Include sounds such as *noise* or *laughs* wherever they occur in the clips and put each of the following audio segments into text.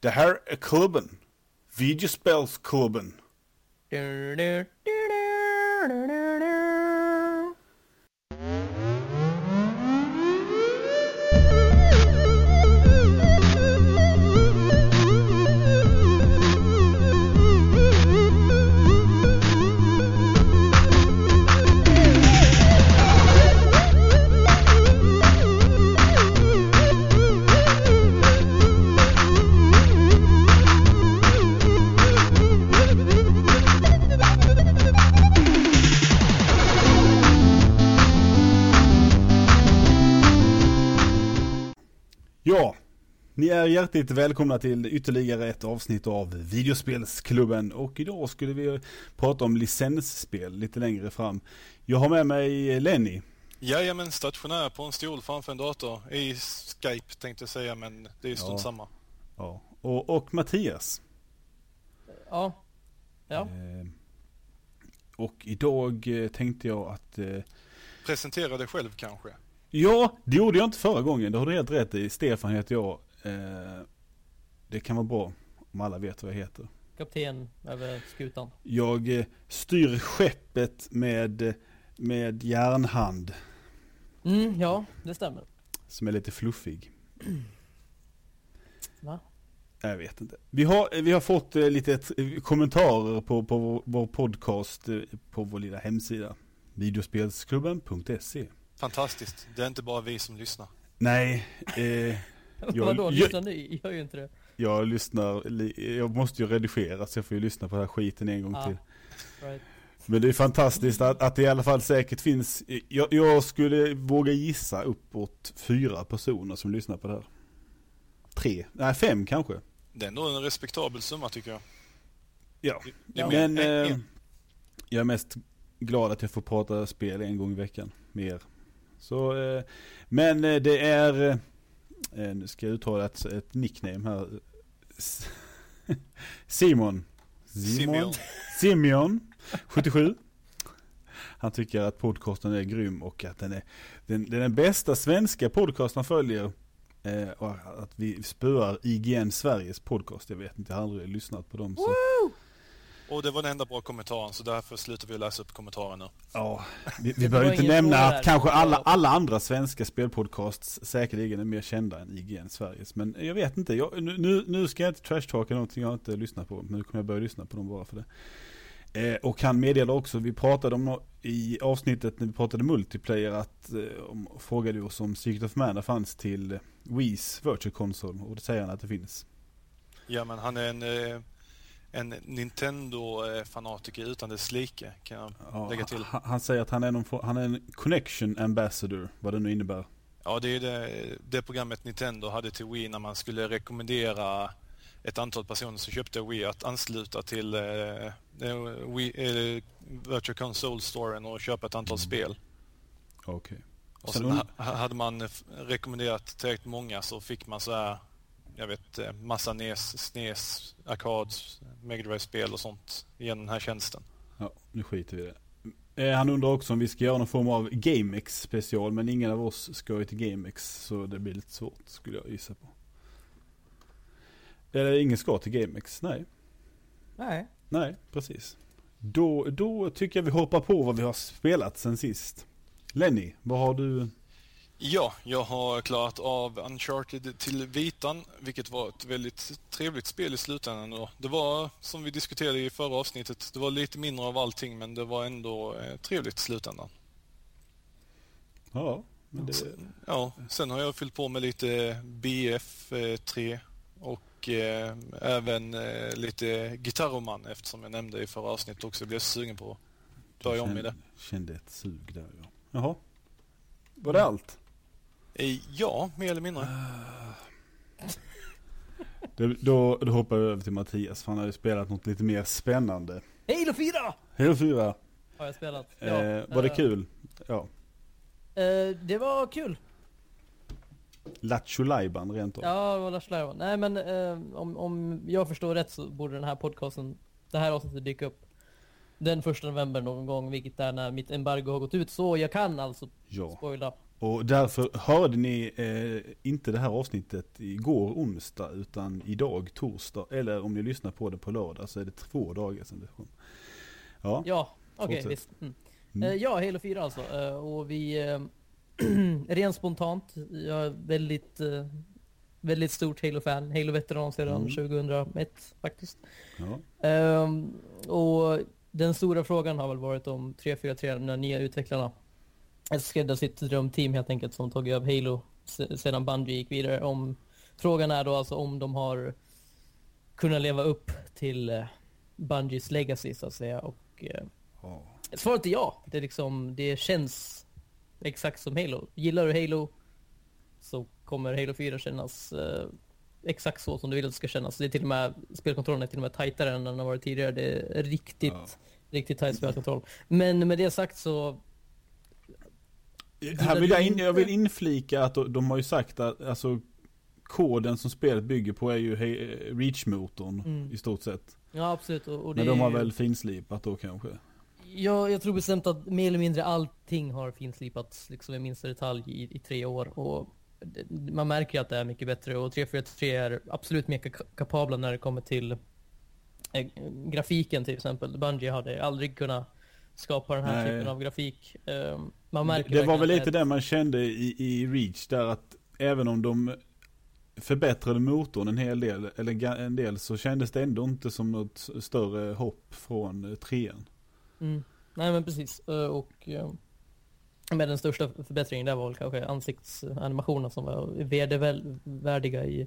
Det här är er klubben. Videospelsklubben. Ni är hjärtligt välkomna till ytterligare ett avsnitt av Videospelsklubben och idag skulle vi prata om licensspel lite längre fram. Jag har med mig Lenny. Jajamän, stationär på en stol framför en dator. I Skype tänkte jag säga, men det är strunt Ja. samma. Ja, och, och Mattias. Ja. Ja. Eh, och idag eh, tänkte jag att eh, Presentera dig själv kanske. Ja, det gjorde jag inte förra gången. Det har du helt rätt i. Stefan heter jag. Eh, det kan vara bra om alla vet vad jag heter. Kapten över skutan. Jag eh, styr skeppet med, med järnhand. Mm, ja, det stämmer. Som är lite fluffig. *clears throat* Va? Jag vet inte. Vi har, vi har fått eh, lite eh, kommentarer på, på vår, podcast eh, på vår lilla hemsida. Videospelsklubben.se Fantastiskt. Det är inte bara vi som lyssnar. Nej, eh, *laughs* Jag- Vadå, jag- lyssna nu? Gör ju inte det. jag lyssnar, jag måste ju redigera så jag får ju lyssna på den här skiten en gång Ah. till. Right. Men det är fantastiskt att, att det i alla fall säkert finns, jag, jag skulle våga gissa uppåt fyra personer som lyssnar på det här. Tre, nej fem kanske. Det är ändå en respektabel summa tycker jag. Ja. Ja. mer Men eh, jag är mest glad att jag får prata spel en gång i veckan med er. Så, eh, men eh, det är, eh, nu ska jag uttala ett, ett nickname här. *laughs* Simon. Simeon. Simeon, 77. Han tycker att podcasten är grym och att den är den, den, är den bästa svenska podcasten han följer. Eh, och att vi spöar IGN Sveriges podcast. Jag vet inte, jag har aldrig lyssnat på dem. Så. Och det var den enda bra kommentaren så därför slutar vi att läsa upp kommentaren nu. Ja, *laughs* vi, vi behöver inte nämna att där. kanske alla, alla andra svenska spelpodcasts säkerligen är mer kända än IGN Sveriges. Men jag vet inte, jag, nu- nu, ska jag inte trashtalka någonting jag inte lyssnat på. Men nu kommer jag börja lyssna på dem bara för det. Eh, och han meddelar också, vi pratade om i avsnittet när vi pratade multiplayer att eh, om, frågade oss om Secret of Mana fanns till Wii's Virtual Console och det säger han att det finns. Ja men han är en, eh, en Nintendo-fanatiker utan dess like kan jag Ja, lägga till. Han, han säger att han är, någon, han är en connection ambassador, vad det nu innebär. Ja, det är det, det programmet Nintendo hade till Wii när man skulle rekommendera ett antal personer som köpte Wii att ansluta till eh, eh, Wii, eh, Virtual Console-storen och köpa ett antal spel. Okej. Och Sen sen hade man rekommenderat tillräckligt många så fick man så här, jag vet, eh, massa NES, SNES, Arcads, Mega Drive-spel och sånt genom den här tjänsten. Ja, nu skiter vi i det. Eh, Han undrar också om vi ska göra någon form av GameX special, men ingen av oss ska ju till GameX, så det blir lite svårt skulle jag gissa på. Eller ingen ska till GameX, nej. Nej. Nej, precis. Då, då tycker jag vi hoppar på vad vi har spelat sen sist. Lenny, vad har du? Ja, jag har klarat av Uncharted till vitan, vilket var ett väldigt trevligt spel i slutändan. då. Det var, som vi diskuterade i förra avsnittet, det var lite mindre av allting men det var ändå eh, trevligt i slutändan. Ja, men det, Sen, ja, sen har jag fyllt på med lite BF3 och eh, även eh, lite Gitarroman eftersom jag nämnde i förra avsnittet också. Jag blev sugen på att börja om i det. kände ett sug där ja. Jaha. Var det allt? Eh, ja, mer eller mindre. Då, då, då hoppar jag över till Mattias, för han har ju spelat något lite mer spännande. Halo 4! Halo 4, Har jag spelat. eh, var det eh, kul? Ja. Eh, det var kul. Lattjo Lajban rent av. Ja, det var Lars Lärvan. Nej men eh, om, om jag förstår rätt så borde den här podcasten, det här avsnittet dyka upp den första november någon gång, vilket är när mitt embargo har gått ut. Så jag kan alltså Ja. spoila Och därför hörde ni eh, inte det här avsnittet igår onsdag utan idag torsdag. Eller om ni lyssnar på det på lördag så är det två dagar sedan det kom. Ja, Ja, okej Fortsätt. visst. Mm. Mm. Eh, ja, Halo 4 alltså. Eh, och vi... Eh, *clears throat* rent spontant, jag är väldigt... Väldigt stort Halo-fan. Halo-veteran sedan Mm. 2001 faktiskt. ja. Ehm, och den stora frågan har väl varit om 343, de nya utvecklarna, skrädda sitt drömteam helt enkelt som tagit över Halo se- sedan Bungie gick vidare. Om, frågan är då alltså om de har kunnat leva upp till eh, Bungies legacy så att säga. Och ja. svaret är ja. Det, är liksom, det känns exakt som Halo. Gillar du Halo så kommer Halo 4 kännas eh, exakt så som du vill att det ska kännas. Det är till och med, spelkontrollen är till och med tajtare än den har varit tidigare. Det är riktigt, Ja. riktigt tajt spelkontroll. Men med det sagt så, Här vill jag, in, jag vill inflika att de, de har ju sagt att alltså, koden som spelet bygger på är ju Reach-motorn Mm. i stort sett. ja absolut. Och, och det Men de har ju- väl finslipat då kanske? Ja, jag tror bestämt att mer eller mindre allting har finslipats liksom i minsta detalj i, i tre år. Och det- man märker att det är mycket bättre och 343 är absolut mer ka- kapabla när det kommer till eh, grafiken till exempel. Bungie hade aldrig kunnat skapa den här Nej. typen av grafik. Eh, man Det, märker det var verkligen väl lite det det man kände i, i Reach där att även om de förbättrade motorn en hel del, eller en del, så kändes det ändå inte som något större hopp från eh, trean. Mm. Nej men precis. Eh, Och eh, med den största förbättringen där var väl kanske ansiktsanimationerna som var vedervärdiga i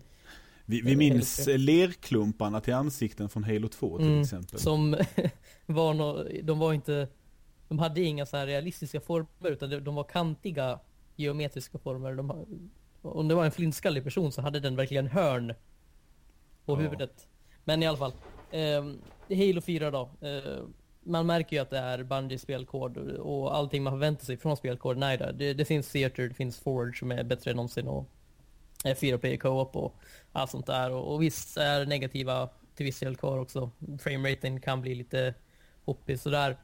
Vi, vi minns lerklumparna till ansikten från Halo 2 till Mm, exempel. Som *laughs* var no, de var inte, de hade inga så här realistiska former utan de, var kantiga geometriska former. De, om det var en flintskallig person så hade den verkligen hörn på Ja. huvudet. Men i alla fall, eh, Halo 4 då. Eh, man märker ju att det är Bungies spelkod och allting man förväntar sig från spelkoden är där. Det, det finns Theater, det finns Forge som är bättre än någonsin och eh, 4 player co-op och allt sånt där. Och, och visst är negativa till viss del kvar också. Frameraten kan bli lite hoppig sådär.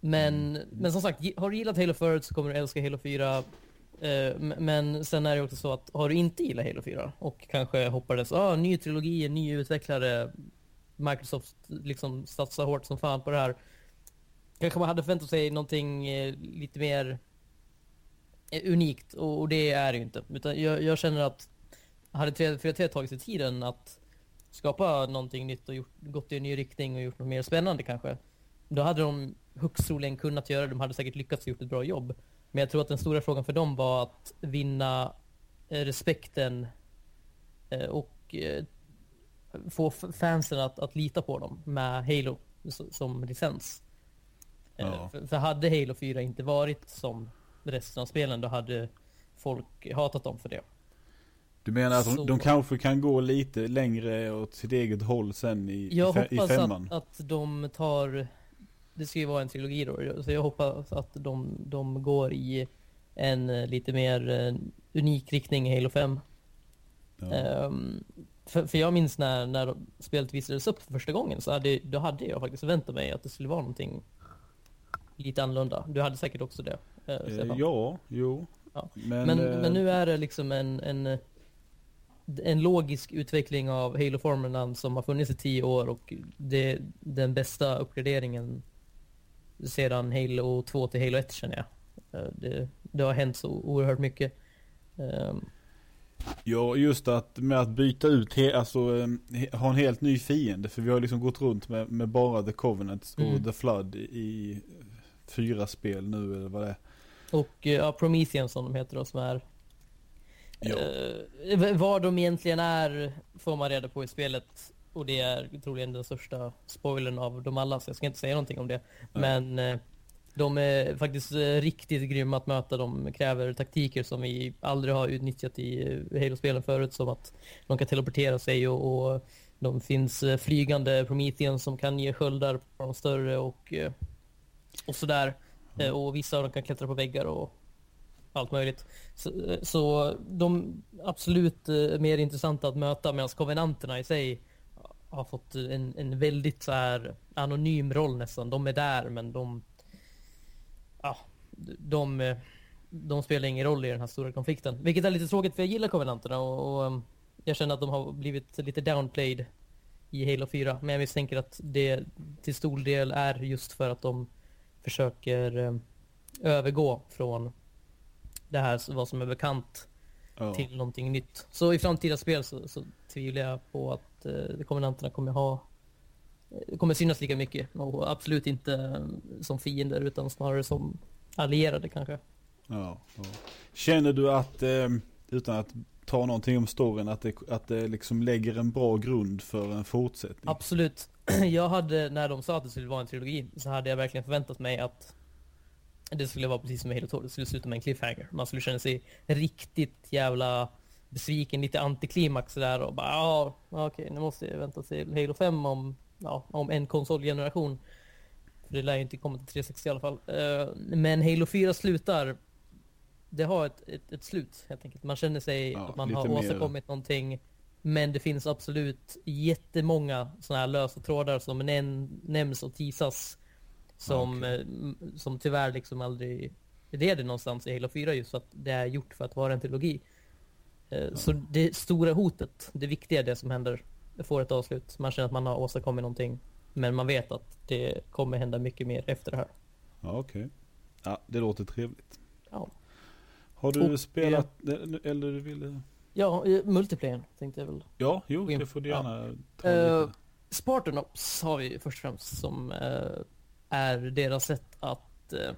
Men, men som sagt, har du gillat Halo förut så kommer du älska Halo 4. Eh, men sen är det också så att har du inte gillat Halo 4 och kanske hoppades, ah, ny trilogi, ny utvecklare, Microsoft liksom satsar hårt som fan på det här. Kanske man hade förväntat sig någonting eh, lite mer eh, unikt och, och det är det ju inte. Utan jag, jag känner att hade 343 tagit sig tiden att skapa någonting nytt och gjort, gått i en ny riktning och gjort något mer spännande kanske. Då hade de högst troligen kunnat göra. De hade säkert lyckats gjort ett bra jobb. Men jag tror att den stora frågan för dem var att vinna eh, respekten eh, och eh, få fansen att, att lita på dem med Halo som licens. Ja. För, för hade Halo 4 inte varit som resten av spelen då hade folk hatat dem för det. Du menar att Så- de, de kanske kan gå lite längre åt sitt eget håll sen i, Jag i, fe, i hoppas femman? att, att de tar, det ska ju vara en trilogi då, så jag hoppas att de, de går i en eh, lite mer eh, unik riktning i Halo 5. Ja. Ehm, för, för jag minns när, när spelet visades upp för första gången så hade, då hade jag faktiskt förväntat mig att det skulle vara någonting lite annorlunda. Du hade säkert också det, eh, Eh, ja, jo. Ja. Men, Men, eh, men nu är det liksom en, en, en logisk utveckling av Halo-formerna som har funnits i tio år och det är den bästa uppgraderingen sedan Halo 2 till Halo 1 känner jag. Eh, Det, det har hänt så oerhört mycket. Ehm, Ja, just att med att byta ut, alltså eh, he, ha en helt ny fiende. För vi har liksom gått runt med, med bara The Covenant och Mm. The Flood i, fyra spel nu eller vad det är. Och eh, ja, Promethean som de heter då, som är... Ja. Eh, vad de egentligen är får man reda på i spelet. Och det är troligen den största spoilern av dem alla, så jag ska inte säga någonting om det. Men eh, de är faktiskt eh, riktigt grymma att möta. De kräver taktiker som vi aldrig har utnyttjat i eh, Halo-spelen förut. Som att de kan teleportera sig och, och de finns eh, flygande Promethean som kan ge sköldar på de större och, och sådär. Eh, Och vissa av dem kan klättra på väggar och allt möjligt. Så, så de absolut mer intressanta att möta medan konvenanterna i sig har fått en, en väldigt så här anonym roll nästan. De är där men de... Ja, de... de spelar ingen roll i den här stora konflikten. Vilket är lite tråkigt för jag gillar Covenanterna och, och um, jag känner att de har blivit lite downplayed i Halo 4. Men jag misstänker att det till stor del är just för att de försöker um, övergå från det här vad som är bekant Ja. till någonting nytt. Så i framtida spel så, så tvivlar jag på att eh, Covenanterna kommer ha eh, kommer synas lika mycket och absolut inte eh, som fiender utan snarare som allierade kanske. Ja, ja. Känner du att, eh, utan att ta någonting om storyn, att det, att det liksom lägger en bra grund för en fortsättning? Absolut. *clears throat* Jag hade, när de sa att det skulle vara en trilogi, så hade jag verkligen förväntat mig att det skulle vara precis som med Halo 2, det skulle sluta med en cliffhanger. Man skulle känna sig riktigt jävla besviken, lite antiklimax där och bara ja, okej, nu måste jag vänta till Halo 5 om, ja, om en konsolgeneration. För det lär ju inte komma till 360 i alla fall. Eh, Men Halo 4 slutar, det har ett, ett, ett slut helt enkelt. Man känner sig Ja, att man har mer- åstadkommit någonting men det finns absolut jättemånga sådana här lösa trådar som näm nämns och teasas. Som, Okej. eh, m- som tyvärr liksom aldrig leder någonstans i Halo 4 just för att det är gjort för att vara en trilogi. Eh, Så det stora hotet, det viktiga är det som händer. Det får ett avslut. Man känner att man har åstadkommit någonting. Men man vet att det kommer hända mycket mer efter det här. Ja, okej. Ja, det låter trevligt. Ja, Har du Och, spelat, eller du ville? ja eh, multiplayer tänkte jag väl. Ja, jo, det får du Ja. gärna ta Eh, lite. Spartan Ops har vi först och främst som eh, är deras sätt att eh,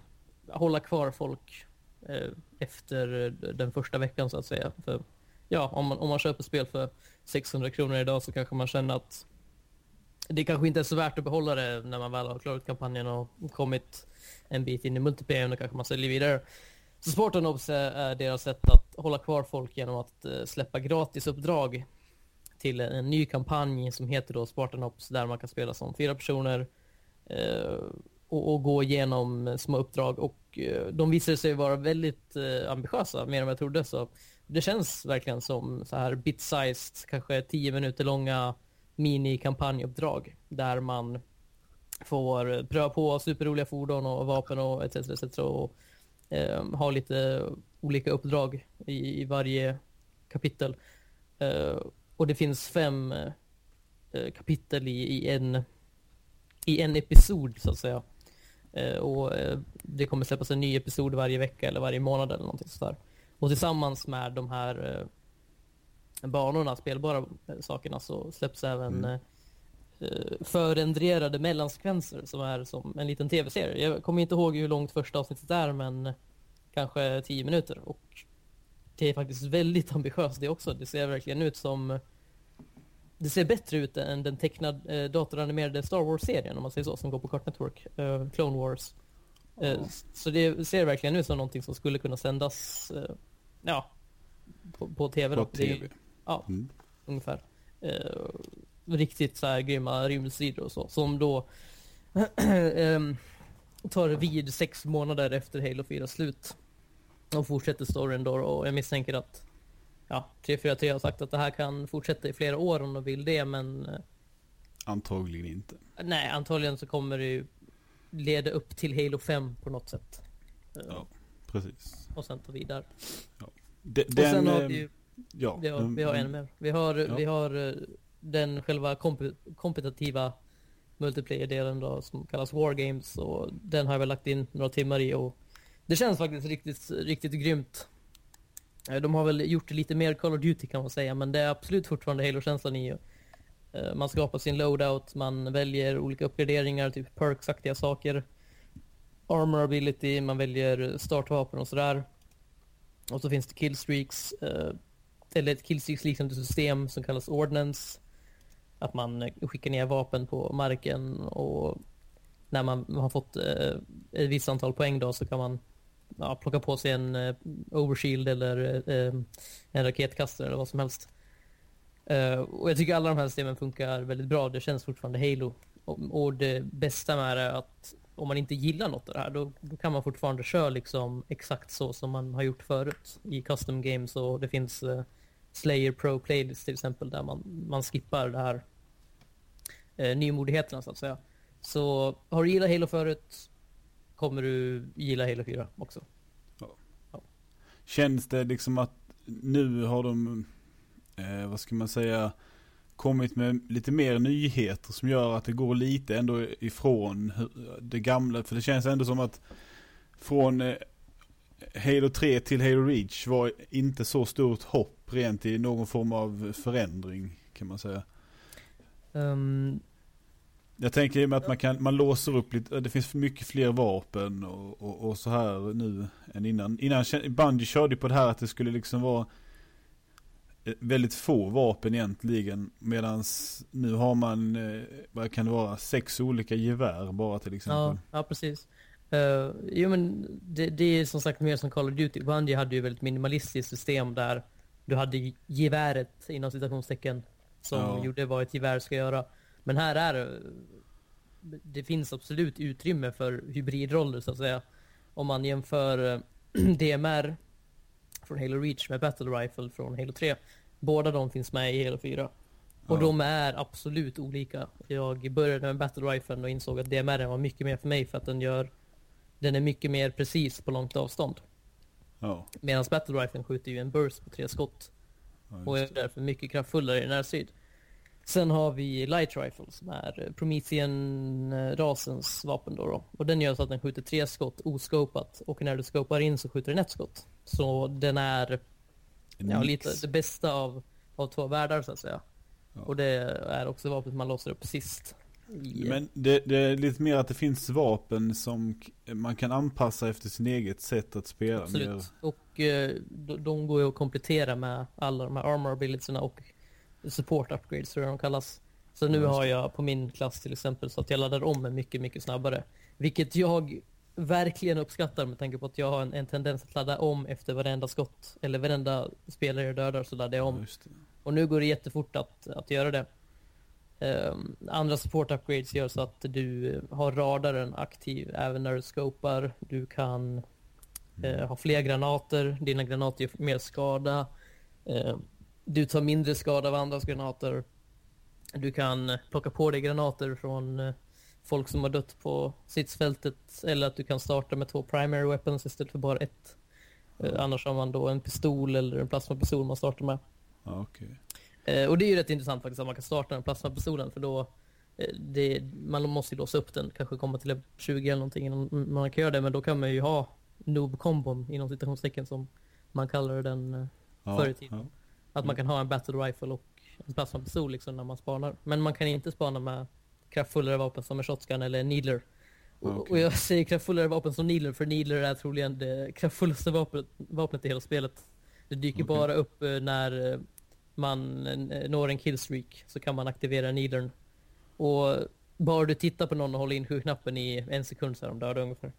hålla kvar folk eh, efter den första veckan så att säga. För, ja, om man, om man köper spel för 600 kronor idag så kanske man känner att det kanske inte är så värt att behålla det när man väl har klarat kampanjen och kommit en bit in i multiplayer. Och kanske man säljer vidare. Så Spartan Ops är, deras sätt att hålla kvar folk genom att eh, släppa gratisuppdrag till en, en ny kampanj som heter då Spartan Ops där man kan spela som fyra personer eh, och, och gå igenom små uppdrag. Och eh, de visade sig vara väldigt eh, ambitiösa, mer än vad jag trodde. Så det känns verkligen som så här bit-sized, kanske 10 minuter långa mini-kampanjuppdrag där man får pröva på superroliga fordon och vapen och etc. etc. och eh, ha lite olika uppdrag i, i varje kapitel. Eh, och det finns fem eh, kapitel i, i, en, i en episod så att säga. Eh, och eh, det kommer släppas en ny episod varje vecka eller varje månad eller någonting sådär. Och tillsammans med de här eh, banorna, spelbara eh, sakerna, så släpps även Mm. eh, förrenderade mellansekvenser som är som en liten tv-serie. Jag kommer inte ihåg hur långt första avsnittet är men kanske 10 minuter och det är faktiskt väldigt ambitiöst det också. Det ser verkligen ut som det ser bättre ut än den tecknad eh, datoranimerade Star Wars-serien om man säger så, som går på Cartoon Network, eh, Clone Wars. Eh. Så det ser verkligen ut som någonting som skulle kunna sändas eh, ja, på, på tv. På då. Det är- tv. Ja, Mm. ungefär. Eh, riktigt så här grymma rymdstrider och så. Som då *clears throat* ehm, tar vid sex månader efter Halo 4 slut. Och fortsätter storyn då och jag misstänker att ja, 343 har sagt att det här kan fortsätta i flera år om de vill det men eh, Antagligen inte. nej, antagligen så kommer det ju leda upp till Halo 5 på något sätt. Eh, Ja. Precis. Och sen ta vidare. De, och sen har eh, vi ju ja, Vi har, mm, vi har en mer. Vi har, Ja. vi har eh, den själva komp- kompetitiva multiplayer-delen då som kallas Wargames och den har jag väl lagt in några timmar i och det känns faktiskt riktigt, riktigt grymt. Eh, De har väl gjort lite mer Call of Duty kan man säga men det är absolut fortfarande Halo-känslan i. eh, Man skapar sin loadout, man väljer olika uppgraderingar, typ perks-aktiga saker. Armor ability, man väljer startvapen och sådär. Och så finns det killstreaks, eh, eller ett killstreaks-liknande system som kallas ordnance. Att man eh, skickar ner vapen på marken och när man har fått eh, ett visst antal poäng då så kan man ja, plocka på sig en eh, overshield eller eh, en raketkastare eller vad som helst. Eh, och jag tycker alla de här systemen funkar väldigt bra. Det känns fortfarande Halo. Och, och det bästa med det är att om man inte gillar något av det här då, då kan man fortfarande köra liksom exakt så som man har gjort förut i custom games och det finns eh, Slayer Pro Playlist till exempel där man, man skippar det här eh, nymodigheterna så att säga. Så har du gillat Halo förut kommer du gilla Halo 4 också. Ja. Ja. känns det liksom att nu har de, eh, vad ska man säga, kommit med lite mer nyheter som gör att det går lite ändå ifrån det gamla. För det känns ändå som att från eh, Halo 3 till Halo Reach var inte så stort hopp rent i någon form av förändring kan man säga. Um, jag tänker med att man kan, man låser upp lite, det finns mycket fler vapen och, och, och så här nu än innan. Innan Bungie körde på det här att det skulle liksom vara väldigt få vapen egentligen. Medan nu har man, eh, vad kan det vara, sex olika gevär bara till exempel. Ja, ja precis. Uh, jo men det, det, är som sagt mer som Call of Duty. Bungie hade ju väldigt minimalistiskt system där du hade geväret inom citationstecken som ja. gjorde vad ett gevär ska göra. Men här är det finns absolut utrymme för hybridroller så att säga. Om man jämför eh, *clears throat* DMR från Halo Reach med Battle Rifle från Halo 3. Båda de finns med i Halo 4. Och ja. de är absolut olika. Jag började med Battle Rifle och insåg att DMR var mycket mer för mig för att den gör den är mycket mer precis på långt avstånd. Ja. Medan Battle Rifle skjuter ju en burst på tre skott. Ja, och är därför mycket kraftfullare i närstrid. Sen har vi Light Rifle som är Promethean-rasens vapen då, då, Och den gör så att den skjuter tre skott oscopat. Och när du scopar in så skjuter den ett skott. Så den är ja, lite det bästa av, av två världar så att säga. Ja. Och det är också vapnet man låser upp sist. I... Men det, det, är lite mer att det finns vapen som man kan anpassa efter sin eget sätt att spela. Absolut. Mer... Och eh, de, de går ju att komplettera med alla de här armor abilitiesna och support upgrades tror jag de kallas. Så nu har jag på min klass till exempel så att jag laddar om mycket, mycket snabbare. Vilket jag verkligen uppskattar med tanke på att jag har en, en tendens att ladda om efter varenda skott. Eller varenda spelare jag dödar så laddar jag om. Och nu går det jättefort att, att göra det. Um, andra support upgrades gör så att du har radaren aktiv även när du scopar. Du kan uh, ha fler granater. Dina granater gör mer skada. Uh, du tar mindre skada av andras granater. Du kan plocka på dig granater från eh, folk som har dött på stridsfältet. Eller att du kan starta med två primary weapons istället för bara ett. Mm. Annars har man då en pistol eller en plasmapistol man startar med. Okay. Eh, och det är ju rätt intressant faktiskt att man kan starta den plasmapistolen för då det, man måste ju låsa upp den, kanske komma till 20 eller någonting innan man kan göra det, men då kan man ju ha noob-kombon inom citationstecken som man kallar den ja, förr i tiden. Ja. Att man kan ha en battle rifle och en plasmapistol liksom när man spanar. Men man kan inte spana med kraftfullare vapen som en shotgun eller en needler. Okay. Och jag säger kraftfullare vapen som needler för needler är troligen det kraftfullaste vapnet, vapnet i hela spelet. Det dyker okay. bara upp eh, när eh, man eh, når en killstreak så kan man aktivera needlern. Och bara du tittar på någon och håller in knappen i en sekund så är de döda ungefär.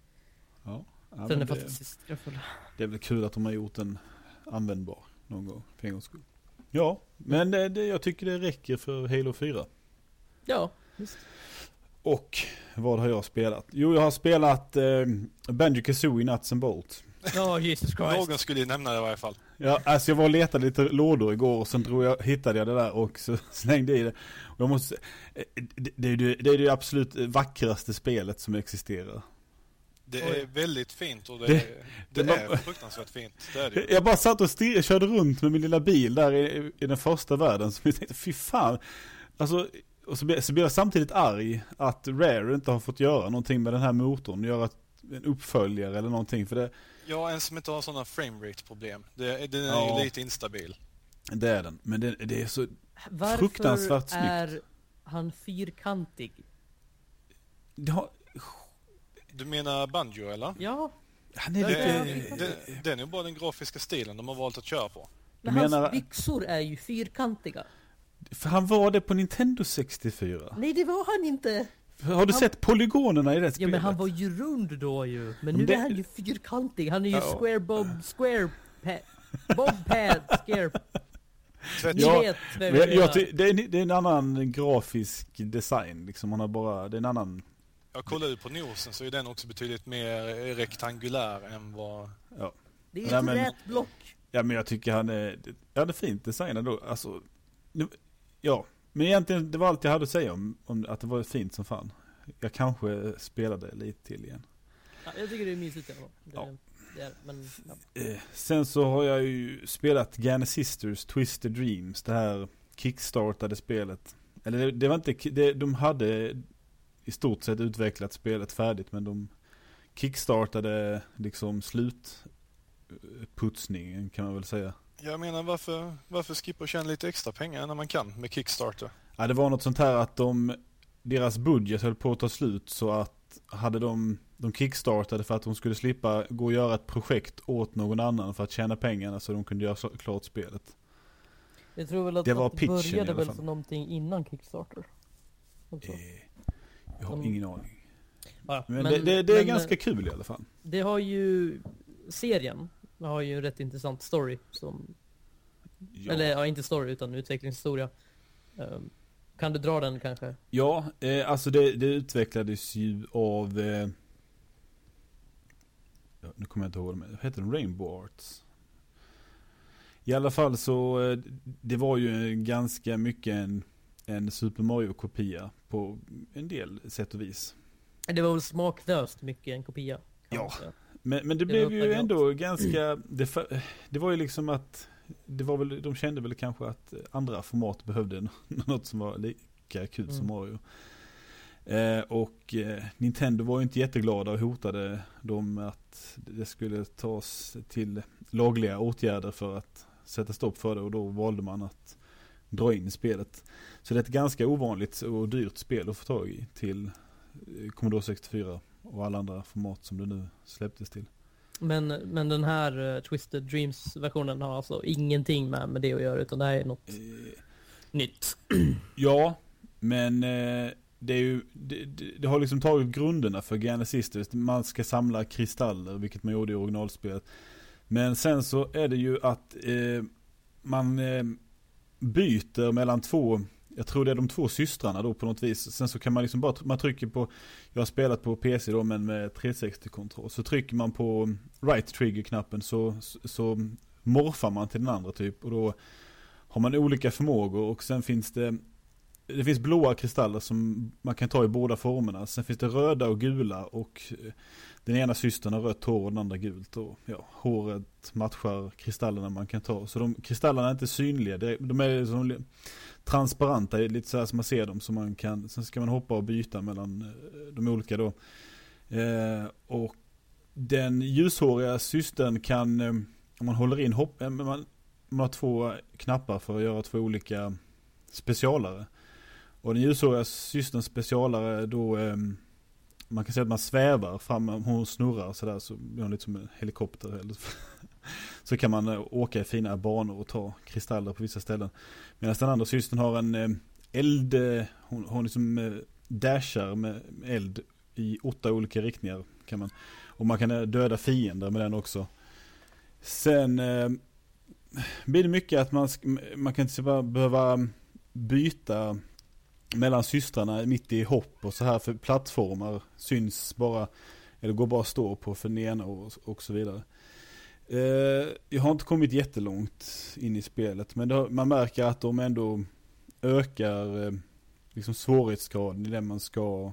Ja, ja så den är fantastiskt kraftfull. Det är väl kul att de har gjort den användbar någon gång för en gångs skull. Ja, men det, det, jag tycker det räcker för Halo 4. Ja, just. Och vad har jag spelat? Jo, jag har spelat eh, Banjo Kazooie Nuts and Bolt. Ja, oh, Jesus Christ. Någon skulle ju nämna det i varje fall. Ja, alltså jag var och letade lite lådor igår och sen drog jag, hittade jag det där och så *laughs* slängde i det. Och jag måste, eh, det, det, det, det är det absolut vackraste spelet som existerar. Det är väldigt fint och det, det, det, det är *laughs* fruktansvärt fint. Det är det jag bara satt och stirrade, körde runt med min lilla bil där i, i den första världen. Så jag tänkte, fy fan. Alltså, och så blir, så blir jag samtidigt arg att Rare inte har fått göra någonting med den här motorn. Göra en uppföljare eller någonting. För det, ja, en som inte har sådana framerate problem. Det, den är ja, ju lite instabil. Det är den. Men det, det är så Varför fruktansvärt snyggt. Varför är han fyrkantig? Ja, du menar Banjo eller? Ja. Han är lite... Det, det, är nog bara den grafiska stilen de har valt att köra på. Men hans menar... byxor är ju fyrkantiga. För han var det på Nintendo 64. Nej, det var han inte. Har du han... sett polygonerna i det spelet? Ja, men han var ju rund då ju. Men nu det... är han ju fyrkantig. Han är ju ja. square bob, square pad, bob pad, scare. Ni ja, vet vem jag, jag, det, är, det är en annan grafisk design liksom. Han har bara, det är en annan jag kollade på nosen så är den också betydligt mer rektangulär än vad... Ja. Det är ett Nej, rätt block. Ja men jag tycker han är, han är fint designad då. Alltså, nu, ja. Men egentligen, det var allt jag hade att säga om, om att det var fint som fan. Jag kanske spelade lite till igen. Ja, jag tycker det är mysigt i alla Ja. det är, men, ja. Eh, Sen så har jag ju spelat Gane Sisters Twisted Dreams, det här kickstartade spelet. Eller det, det var inte, det, de hade i stort sett utvecklat spelet färdigt men de kickstartade liksom slutputsningen kan man väl säga. Jag menar varför, varför skippa och tjäna lite extra pengar när man kan med Kickstarter? Ja, det var något sånt här att de, deras budget höll på att ta slut så att hade de, de kickstartade för att de skulle slippa gå och göra ett projekt åt någon annan för att tjäna pengarna så de kunde göra så- klart spelet. Jag tror väl att Det var att pitchen i började väl som någonting innan Kickstarter. Eh, jag har De- ingen aning. Ja, Men, det, det, det är men, ganska eh, kul i alla fall. Det har ju, serien har ju en rätt intressant story som, Ja, eller ja, inte story utan utvecklingshistoria. Ehm, kan du dra den kanske? ja eh, alltså det, det utvecklades ju av, eh, ja, nu kommer jag inte ihåg det, men heter den Rainbow Arts? I alla fall så, eh, det var ju ganska mycket en, en Super Mario-kopia på en del sätt och vis. Det var väl smaklöst mycket en kopia. Ja. säga. Men, men det Det blev ju gott. ändå ganska, det, fa- det var ju liksom att, det var väl, de kände väl kanske att andra format behövde *laughs* något som var lika kul som Mm. Mario. Eh, och eh, Nintendo var ju inte jätteglada och hotade dem att det skulle tas till lagliga åtgärder för att sätta stopp för det och då valde man att dra in spelet. Så det är ett ganska ovanligt och dyrt spel att få tag i till eh, Commodore 64 och alla andra format som det nu släpptes till. Men, men den här eh, Twisted Dreams-versionen har alltså ingenting med, med det att göra utan det här är något Eh, nytt. *clears throat* Ja, men eh, det är ju, det, det, det har liksom tagit grunderna för Gane Sisters. Man ska samla kristaller, vilket man gjorde i originalspelet. Men sen så är det ju att eh, man eh, byter mellan två, jag tror det är de två systrarna då på något vis. Sen så kan man liksom bara, man trycker på, jag har spelat på PC då men med 360-kontroll. Så trycker man på right trigger-knappen så, så, så morfar man till den andra typ. Och då har man olika förmågor och sen finns det det finns blåa kristaller som man kan ta i båda formerna. Sen finns det röda och gula och eh, den ena systern har rött hår och den andra gult. Och ja, håret matchar kristallerna man kan ta. Så de kristallerna är inte synliga. De är som transparenta, lite så här som man ser dem. Så man kan, sen ska man hoppa och byta mellan eh, de olika då. Eh, och den ljushåriga systern kan, eh, om man håller in hopp, eh, man, man har två knappar för att göra två olika specialare. Och den ljushåriga systerns specialare då, eh, man kan säga att man svävar fram, om hon snurrar sådär så blir hon lite som en helikopter. Eller så. kan man eh, åka i fina banor och ta kristaller på vissa ställen. Medan den andra systern har en eh, eld, eh, hon, hon liksom dashar med eld i åtta olika riktningar. Kan man. Och man kan döda fiender med den också. Sen eh, blir det mycket att man, man kan inte bara behöva byta mellan systrarna mitt i hopp och så här för plattformar syns bara, eller går bara att stå på för den ena och, och så vidare. Eh, jag har inte kommit jättelångt in i spelet men det, har- man märker att de ändå ökar eh, liksom svårighetsgraden i det man ska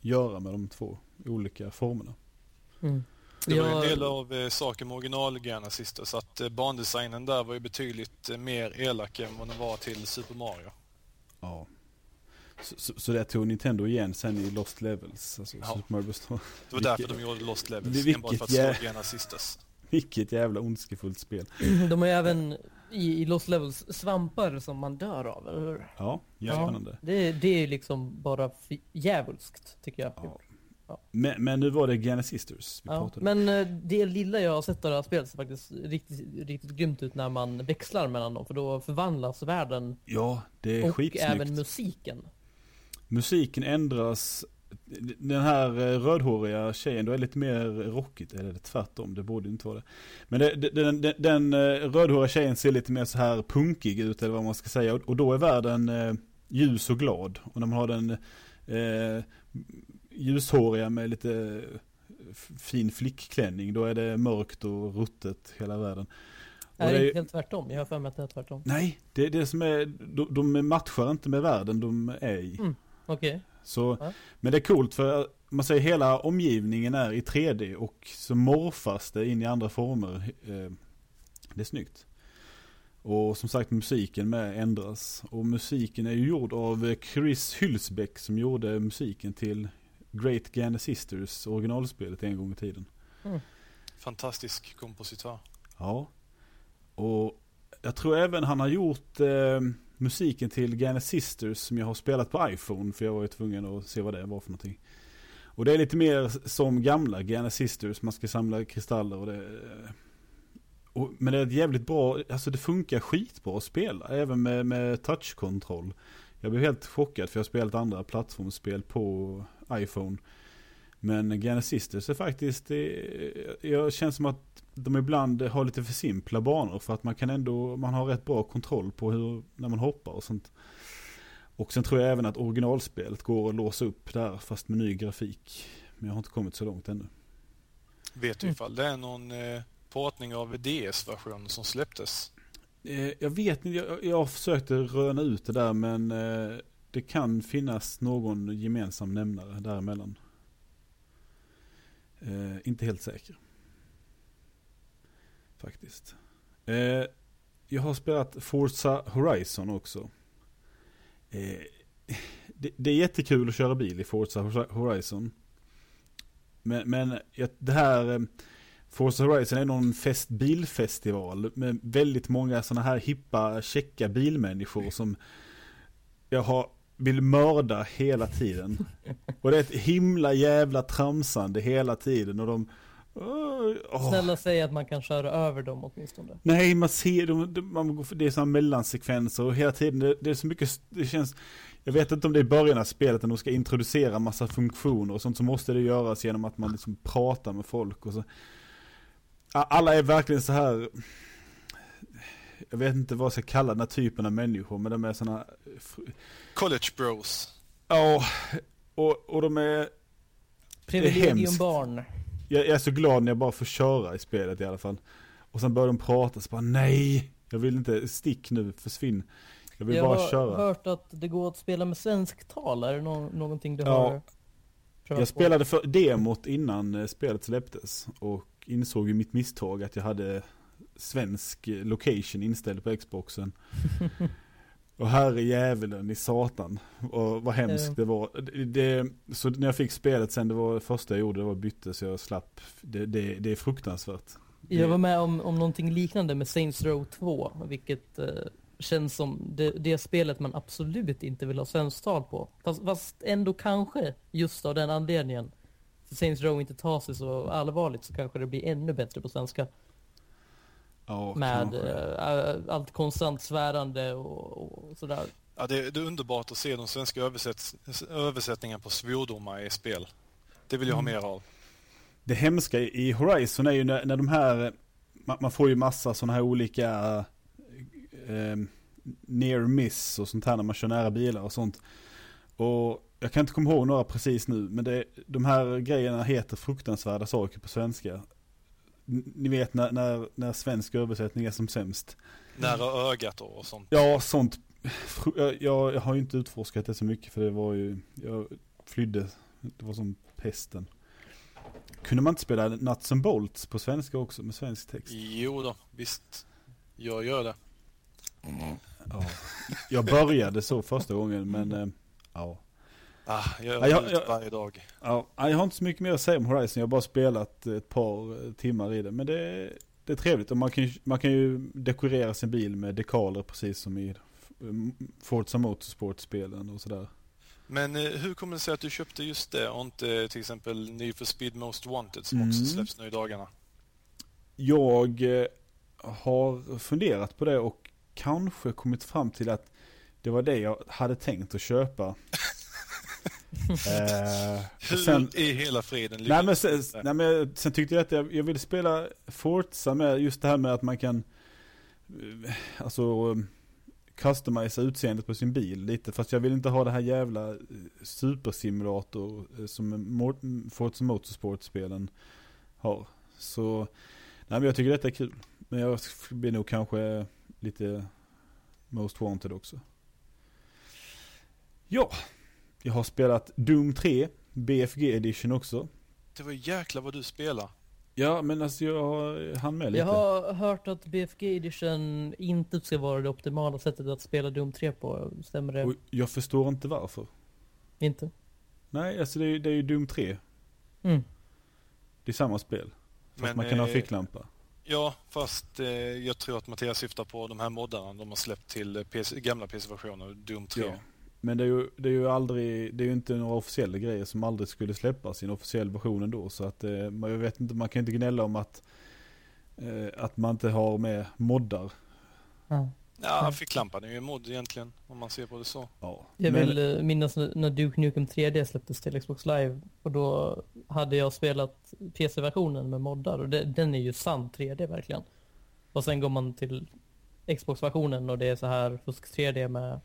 göra med de två olika formerna. Mm. Det var ju en del av eh, saken med original Gana Sister, så att eh, bandesignen där var ju betydligt eh, mer elak än vad den var till Super Mario. Ja. Så, så, så det tog Nintendo igen sen i Lost Levels, alltså Ja. Super Mario Bros. Det var Vilket- därför de gjorde Lost Levels, Vilket enbart för att slå Sisters. Vilket jävla ondskefullt spel. *clears throat* De har ju även i, i Lost Levels svampar som man dör av, eller hur? Ja, Ja. spännande. Det, det är liksom bara djävulskt, tycker jag. Ja. Men, men nu var det Gana Sisters vi Ja, pratade om. men eh, det lilla jag har sett av det här spelet ser faktiskt riktigt, riktigt grymt ut när man växlar mellan dem. För då förvandlas världen Ja, det är och skitsnyggt. även musiken. Musiken ändras. Den här eh, rödhåriga tjejen, då är det lite mer rockigt. Eller tvärtom, det borde inte vara det. Men det, den, den, den eh, rödhåriga tjejen ser lite mer så här punkig ut, eller vad man ska säga. Och, då är världen eh, ljus och glad. Och när man har den eh, ljushåriga med lite fin flickklänning, då är det mörkt och ruttet hela världen. Är det är- helt tvärtom? Jag har för mig att det är tvärtom. Nej, det är det som är, de, de matchar inte med världen de är i. Mm. Okej. Så, Ja. Men det är coolt för man säger hela omgivningen är i 3D och så morfas det in i andra former. Eh, det är snyggt. Och som sagt musiken med ändras. Och musiken är ju gjord av Chris Hylsbeck som gjorde musiken till Great Gane Sisters originalspelet en gång i tiden. Mm. Fantastisk kompositör. Ja. Och jag tror även han har gjort eh, musiken till Gane Sisters som jag har spelat på iPhone för jag var ju tvungen att se vad det var för någonting. Och det är lite mer som gamla Gane Sisters, man ska samla kristaller och det eh, och, men det är ett jävligt bra, alltså det funkar skitbra att spela, även med, med touchkontroll. Jag blev helt chockad för jag har spelat andra plattformsspel på iPhone. Men Genesisters är faktiskt, det, jag känns som att de ibland har lite för simpla banor för att man kan ändå, man har rätt bra kontroll på hur, när man hoppar och sånt. Och sen tror jag även att originalspelet går att låsa upp där fast med ny grafik. Men jag har inte kommit så långt ännu. Vet du ifall det är någon eh, portning av DS-versionen som släpptes? Eh, jag vet inte, jag, jag försökte röna ut det där men eh, det kan finnas någon gemensam nämnare däremellan. Eh, inte helt säker. Faktiskt. Eh, jag har spelat Forza Horizon också. Eh, det, det, är jättekul att köra bil i Forza Horizon. Men, men det här eh, Forza Horizon är någon fest, bilfestival med väldigt många sådana här hippa, checka bilmänniskor som jag har, vill mörda hela tiden. Och det är ett himla jävla tramsande hela tiden och de Oh. Snälla säg att man kan köra över dem åtminstone. Nej, man ser dem, man, det är sådana mellansekvenser och hela tiden, det, det, är så mycket, det känns, jag vet inte om det är i början av spelet när de ska introducera massa funktioner och sånt så måste det göras genom att man liksom pratar med folk och så. Alla är verkligen så här jag vet inte vad jag ska kalla den här typen av människor, men de är sådana... College bros. Ja, och, och de är... Privilegiumbarn. Jag, är så glad när jag bara får köra i spelet i alla fall. Och sen börjar de prata, så bara nej, jag vill inte, stick nu, försvinn. Jag vill jag bara köra. Jag har hört att det går att spela med svensk tal, är det no någonting du ja. har prövat Jag spelade för demot innan eh, spelet släpptes och insåg ju mitt misstag att jag hade svensk location inställd på Xboxen. *laughs* Och herre djävulen i satan. Och vad hemskt uh. det var. Det, så när jag fick spelet sen, det var det första jag gjorde, det var bytte så jag slapp. Det, det, det är fruktansvärt. Jag var med om, om någonting liknande med Saints Row 2, vilket eh, känns som det, det spelet man absolut inte vill ha svensktal på. Fast, fast ändå kanske, just av den anledningen. Saints Row inte tar sig så allvarligt så kanske det blir ännu bättre på svenska. Ja, med äh, allt konstant svärande och, och sådär. Ja, det, det, är underbart att se de svenska översätt, översättningarna på svordomar i spel. Det vill jag mm. ha mer av. Det hemska i Horizon är ju när, när de här, man, man, får ju massa sådana här olika eh, near miss och sånt här när man kör nära bilar och sånt. Och jag kan inte komma ihåg några precis nu, men det, de här grejerna heter fruktansvärda saker på svenska. Ni vet när, när, när svensk översättning är som sämst. Nära ögat och sånt. Ja, sånt. Jag, jag, har ju inte utforskat det så mycket för det var ju, jag flydde, det var som pesten. Kunde man inte spela Nuts and Bolts på svenska också med svensk text? Jo då, visst. Jag gör det. Mm. Ja. Jag började så första gången men äh, ja. Ah, jag jag, varje dag. Ja, jag har inte så mycket mer att säga om Horizon. Jag har bara spelat ett par timmar i det. Men det, det är trevligt. Och man kan, man kan ju dekorera sin bil med dekaler precis som i Forza Motorsport-spelen och sådär. Men eh, hur kommer det sig att du köpte just det och inte till exempel Need for Speed Most Wanted som mm. också släpps nu i dagarna? Jag eh, har funderat på det och kanske kommit fram till att det var det jag hade tänkt att köpa. *laughs* eh, *laughs* Hur sen, i hela friden nej men, sen, nej men sen tyckte jag att jag, jag ville spela Forza med just det här med att man kan eh, Alltså customisa utseendet på sin bil lite. Fast jag vill inte ha det här jävla eh, supersimulator som Forza Motorsport-spelen har. Så, nej men jag tycker detta är kul. Men jag blir nog kanske lite Most Wanted också. Ja, jag har spelat Doom 3, BFG edition också. Det var jäkla vad du spelar. Ja, men alltså jag hann med lite. Jag har hört att BFG Edition inte ska vara det optimala sättet att spela Doom 3 på. Stämmer det? Och jag förstår inte varför. Inte? Nej, alltså det är, det är ju Doom 3. Mm. Det är samma spel. Fast Men, man kan ha eh, ficklampa. Ja, fast eh, jag tror att Mattias syftar på de här moddarna de har släppt till eh, PC, gamla PC-versioner, Doom 3. Ja. Men det är, ju, det är ju aldrig, det är ju inte några officiella grejer som aldrig skulle släppas i en officiell version ändå. Så att eh, man- jag vet inte, man kan inte gnälla om att, eh, att man inte har med moddar. Ja. Ja, ficklampan är ju en mod egentligen, om man ser på det så. Ja. Jag Men- vill eh, minnas när när Duke Nukem 3D släpptes till Xbox Live och då hade jag spelat PC-versionen med moddar och det, den är ju sann 3D verkligen. Och sen går man till Xbox-versionen och det är så här fusk 3D med,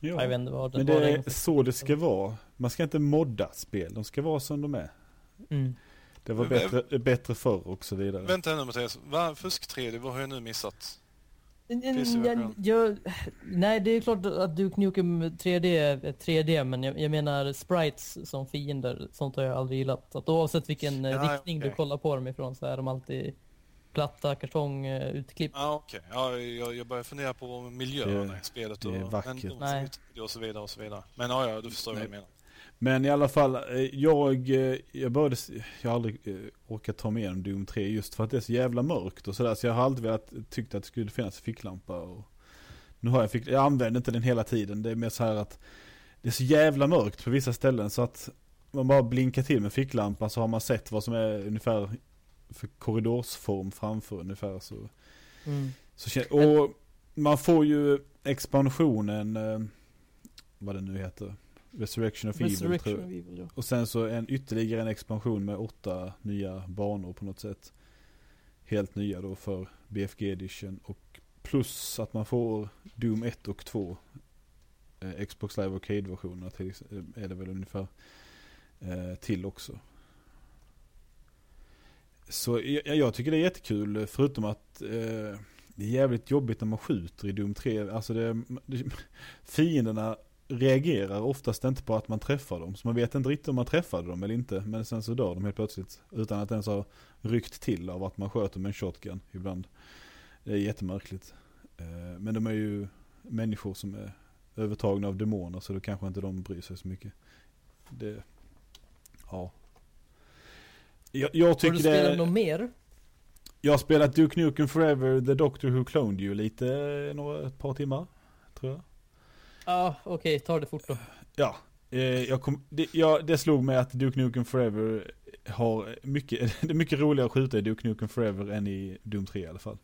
ja. jag vet inte vad Men det är så det ska vara. Man ska inte modda spel, de ska vara som de är. Mm. Det var bättre, bättre förr och så vidare. Vänta nu Mattias, Va, fusk 3D, vad har jag nu missat? Jag, jag, nej, det är klart att Duke Nukem 3D är 3D, men jag, jag menar sprites som fiender, sånt har jag aldrig gillat. Att oavsett vilken eh, Ja, riktning okej. du kollar på dem ifrån så är de alltid platta kartong eh. Ja, okej. Ja, jag, jag börjar fundera på miljöerna Det- i spelet det och är vackert. en dom Nej. och så vidare och så vidare. Men ja, ja, du förstår vad jag Nej. menar. Men i alla fall, eh, jag, eh, jag började, jag har aldrig orkat ta mig igenom Doom 3 just för att det är så jävla mörkt och sådär. Så jag har alltid velat, tyckt att det skulle finnas ficklampa och nu har jag fick, jag använder inte den hela tiden. Det är mer så här att det är så jävla mörkt på vissa ställen så att man bara blinkar till med ficklampan så har man sett vad som är ungefär för korridorsform framför ungefär så. Mm. så och man får ju expansionen, eh, vad det nu heter, Resurrection of Evil tror Resurrection jag. Evil, ja. Och sen så en ytterligare en expansion med åtta nya banor på något sätt. Helt nya då för BFG edition och plus att man får Doom 1 och 2 eh, Xbox Live Arcade-versionerna eh, är det väl ungefär till också. Så jag, jag tycker det är jättekul förutom att eh, det är jävligt jobbigt när man skjuter i Doom 3. Alltså det, det, fienderna reagerar oftast inte på att man träffar dem. Så man vet inte riktigt om man träffade dem eller inte. Men sen så dör de helt plötsligt. Utan att ens ha ryckt till av att man sköter med en shotgun ibland. Det är jättemärkligt. Eh, Men de är ju människor som är övertagna av demoner så då kanske inte de bryr sig så mycket. Det, ja. Jag, jag Har tycker du det spelat är, något mer? Jag har spelat Duke Nukem Forever, The Doctor Who Cloned You lite, några, ett par timmar. Tror jag. Ja, okej, ta det fort då. Ja, eh, jag kom, det, ja, det slog mig att Duke Nukem Forever har mycket, *laughs* det är mycket roligare att skjuta i Duke Nukem Forever än i Doom 3 i alla fall.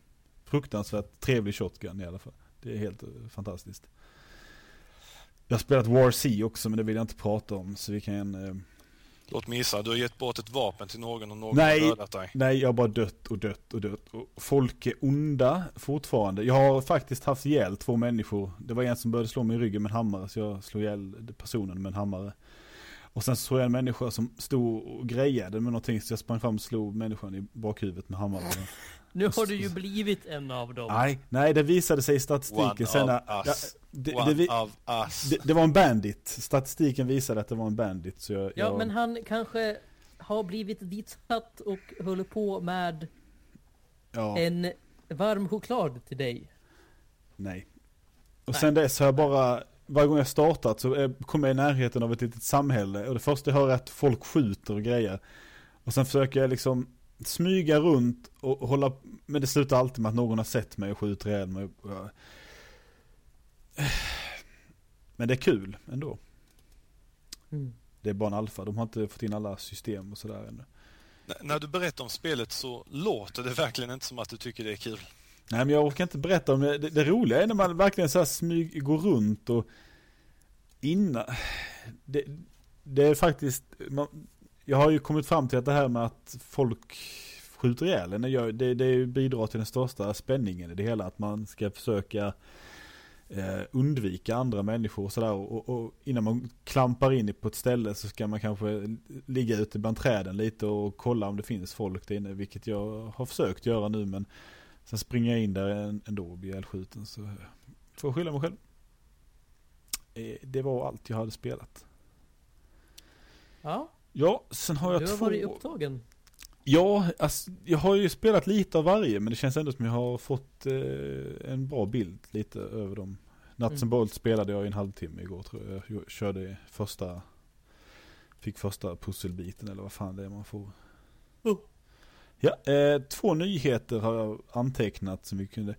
Fruktansvärt trevlig shotgun i alla fall. Det är helt eh, fantastiskt. Jag har spelat War C också men det vill jag inte prata om så vi kan... Eh, Låt mig gissa, du har gett bort ett vapen till någon och någon Nej. har dödat dig. nej, jag har bara dött och dött och dött. Och folk är onda fortfarande. Jag har faktiskt haft ihjäl två människor. Det var en som började slå mig i ryggen med en hammare så jag slog ihjäl personen med en hammare. Och sen så såg jag en människa som stod och grejade med någonting så jag sprang fram och slog människan i bakhuvudet med hammaren. *laughs* Nu har du ju blivit en av dem. Nej, nej det visade sig i statistiken One sen när. Det, One det, vi- of us. det, det var en bandit. Statistiken visade att det var en bandit. Så jag, Ja, jag, men han kanske har blivit ditsatt och håller på med ja, en varm choklad till dig. nej. Och Nej. sen dess har jag bara, varje gång jag startat så kommer jag i närheten av ett litet samhälle. Och det första jag hör är att folk skjuter och grejer. Och sen försöker jag liksom smyga runt och hålla, men det slutar alltid med att någon har sett mig och skjuter ihjäl mig. Och *sighs* Men det är kul ändå. Mm. Det är bara en alfa, de har inte fått in alla system och sådär ännu. N- när du berättar om spelet så låter det verkligen inte som att du tycker det är kul. Nej men jag orkar inte berätta om det. Det, det roliga är när man verkligen så här smyg, går runt och innan. *sighs* Det, det är faktiskt, man, jag har ju kommit fram till att det här med att folk skjuter ihjäl en, det, det, bidrar till den största spänningen i det hela. Att man ska försöka eh, undvika andra människor och sådär. Och, och innan man klampar in på ett ställe så ska man kanske ligga ute bland träden lite och kolla om det finns folk där inne. Vilket jag har försökt göra nu men Sen springer jag in där en- ändå och blir ihjälskjuten så får jag skylla mig själv. Eh, Det var allt jag hade spelat. Ja, Ja, sen har jag du har två... varit upptagen. Ja, alltså, jag har ju spelat lite av varje men det känns ändå som jag har fått eh, en bra bild lite över dem. Nuts Mm. and Bolts spelade jag i en halvtimme igår tror jag. Jag körde första, fick första pusselbiten eller vad fan det är man får. Oh. Ja, eh, två nyheter har jag antecknat som vi kunde.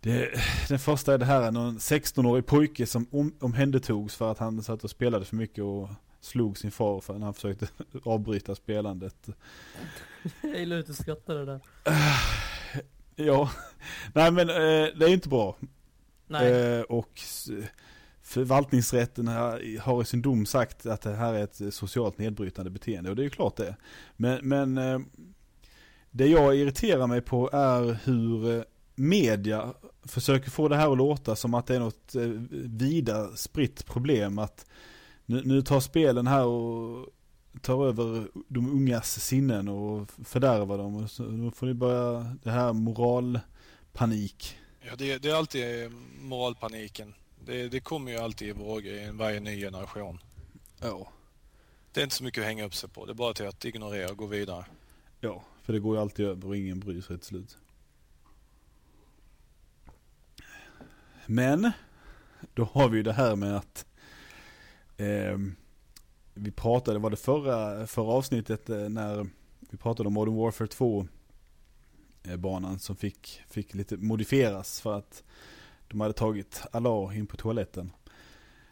Det, den första är det här, någon 16-årig pojke som om, omhändertogs för att han satt och spelade för mycket och slog sin far för när han försökte *laughs* avbryta spelandet. Jag gillar hur du skrattar det där. *sighs* Ja, nej men eh, det är inte bra. Nej. Eh, och förvaltningsrätten har, i sin dom sagt att det här är ett socialt nedbrytande beteende och det är ju klart det. Men, men eh, det jag irriterar mig på är hur media försöker få det här att låta som att det är något vida spritt problem. Att nu, nu tar spelen här och tar över de ungas sinnen och fördärvar dem. Och så, nu får ni börja det här moralpanik. Ja, det, det är alltid moralpaniken. Det, det kommer ju alltid i vågor i varje ny generation. Ja. Det är inte så mycket att hänga upp sig på. Det är bara till att ignorera och gå vidare. Ja, för det går ju alltid över och ingen bryr sig till slut. Men, då har vi ju det här med att eh, vi pratade, var det förra, förra avsnittet eh, när vi pratade om Modern Warfare 2 eh, banan som fick, fick lite modifieras för att de hade tagit Allah in på toaletten.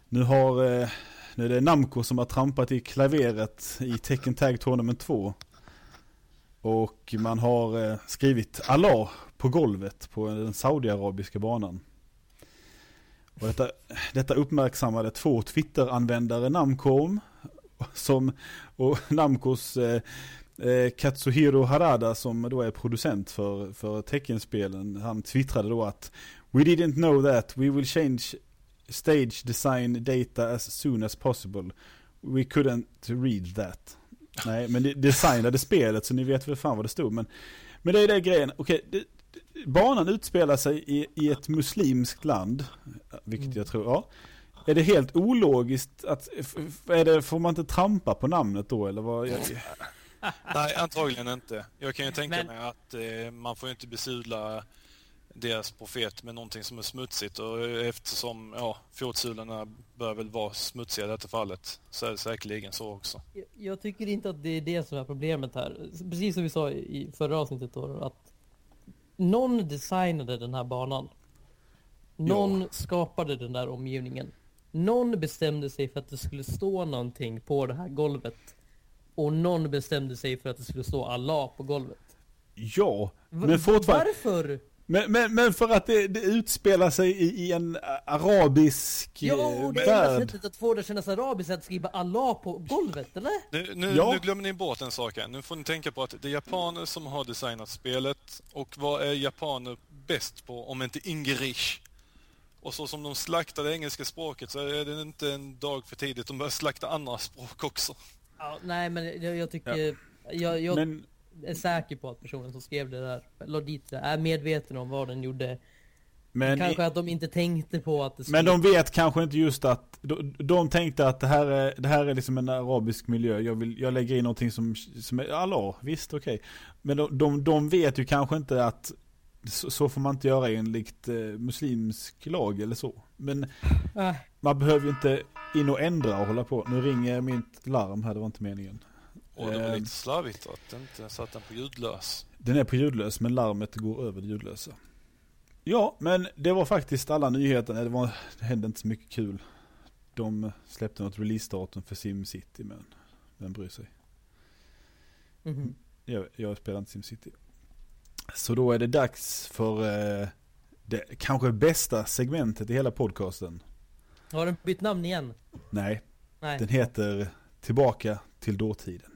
Nu har, eh, nu är det Namco som har trampat i klaveret i Tekken Tag Tournament 2. Och man har eh, skrivit Allah på golvet på den saudiarabiska banan. Och detta, detta uppmärksammade två Twitter-användare Namco som, och Namcos eh, eh, Katsuhiro Harada som då är producent för, för teckenspelen. Han twittrade då att We didn't know that, we will change stage design data as soon as possible. We couldn't read that. Nej, men det designade spelet så ni vet väl fan vad det stod. Men, men det är det grejen, okej, det, det, banan utspelar sig i, i ett muslimskt land, vilket Mm. jag tror, ja. Är det helt ologiskt att, är det, får man inte trampa på namnet då eller vad? Jag, *laughs* Nej, antagligen inte. Jag kan ju tänka Men- mig att eh, man får ju inte besudla deras profet med någonting som är smutsigt och eftersom ja, fotsulorna bör väl vara smutsiga i detta fallet så är det säkerligen så också. Jag- Jag tycker inte att det är det som är problemet här. Precis som vi sa i förra avsnittet då, att någon designade den här banan. Någon skapade den där omgivningen. Någon bestämde sig för att det skulle stå någonting på det här golvet. Och någon bestämde sig för att det skulle stå Allah på golvet. ja, men fortfarande, Varför? men, men, men för att det, det utspelar sig i, i en arabisk Ja, eh, och det enda värld. sättet att få det att kännas arabiskt är att skriva Allah på golvet, eller? Nu, nu, Ja. nu glömmer ni bort en sak här. Nu får ni tänka på att det är japaner som har designat spelet och vad är japaner bäst på om inte ingerish? Och så som de slaktar det engelska språket så är det inte en dag för tidigt. De börjar slakta andra språk också. Ja, nej, men jag, jag tycker... Jag, jag Men, är säker på att personen som skrev det där, la dit det, är medveten om vad den gjorde. men, Kanske att de inte tänkte på att det skulle... Men de vet kanske inte just att, de, de tänkte att det här är, det här är liksom en arabisk miljö, jag, vill, jag lägger in någonting som, som är, Allah, visst okej. Men de, de, de vet ju kanske inte att så, så får man inte göra enligt eh, muslimsk lag eller så. Men Äh, man behöver ju inte in och ändra och hålla på. Nu ringer mitt larm här, det var inte meningen. Och det var Ehm. lite slarvigt att inte satt den på ljudlös. Den är på ljudlös men larmet går över det ljudlösa. Ja, men det var faktiskt alla nyheterna. Det, var, det hände inte så mycket kul. De släppte något releasedatum för SimCity men vem bryr sig? mhm. Jag, jag spelar inte SimCity. Så då är det dags för eh, det kanske bästa segmentet i hela podcasten. Har den bytt namn igen? Nej, Nej. Den heter Tillbaka till dåtiden.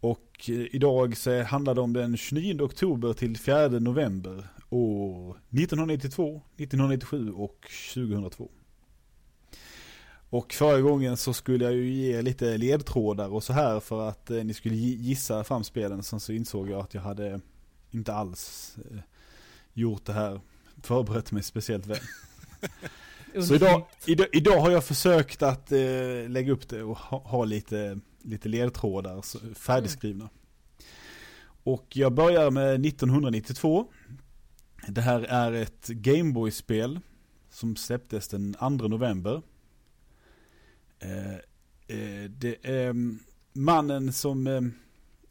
Och eh, idag så handlar det om den 29 oktober till 4 november år 1992, 1997 och 2002. Och förra gången så skulle jag ju ge lite ledtrådar och så här för att eh, ni skulle gi- gissa fram spelen. Sen så insåg jag att jag hade inte alls eh, gjort det här, förberett mig speciellt väl. *laughs* Så idag, idag, idag har jag försökt att eh, lägga upp det och ha, ha lite, lite ledtrådar så, färdigskrivna. Mm. Och jag börjar med 1992. Det här är ett Gameboy-spel som släpptes den 2 november. Eh, eh, det är mm, mannen som eh,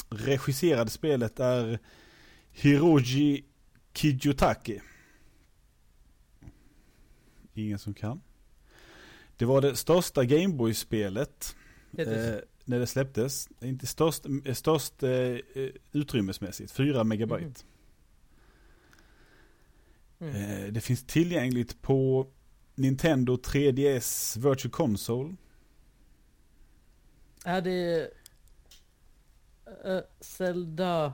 regisserade spelet är Hiroji Kijutake. Ingen som kan. Det var det största Gameboy-spelet eh, när det släpptes. Inte störst, störst eh, utrymmesmässigt, 4 megabyte. Mm. Mm. Eh, det finns tillgängligt på Nintendo 3DS Virtual Console. Är det uh, Zelda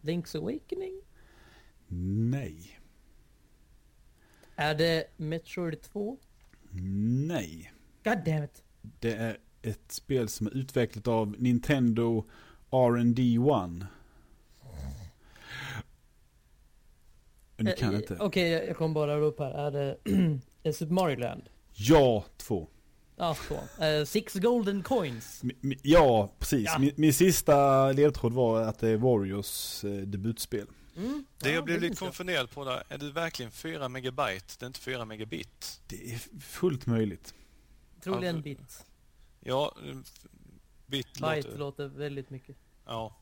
Link's Awakening? Nej. Är det Metroid 2? Nej. God damn it. Det är ett spel som är utvecklat av Nintendo R&D 1. Ni kan uh, inte. Okej, okay, jag, kommer bara upp här. Är det *clears throat* Super Mario Land? Ja, två. Ja, två. Uh, six golden coins. ja, precis. Ja. Min, min, sista ledtråd var att det är Warriors eh, debutspel. Mm. Det jag blev lite konfunderad på där, är det verkligen 4 megabyte? Det är inte 4 megabit? Det är fullt möjligt. Troligen bit. Ja, bit Byte låter... låter väldigt mycket. Ja.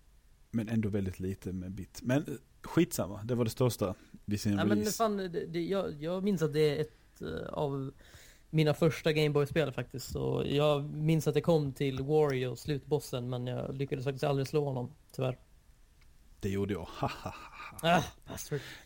Men ändå väldigt lite med bit. Men eh, skitsamma, det var det största vid sin ja, release. Men fan, det, det, jag, jag minns att det är ett uh, av mina första Gameboy-spel faktiskt. Så jag minns att det kom till Wario, slutbossen, men jag lyckades faktiskt aldrig slå honom, tyvärr. Det gjorde jag, ah,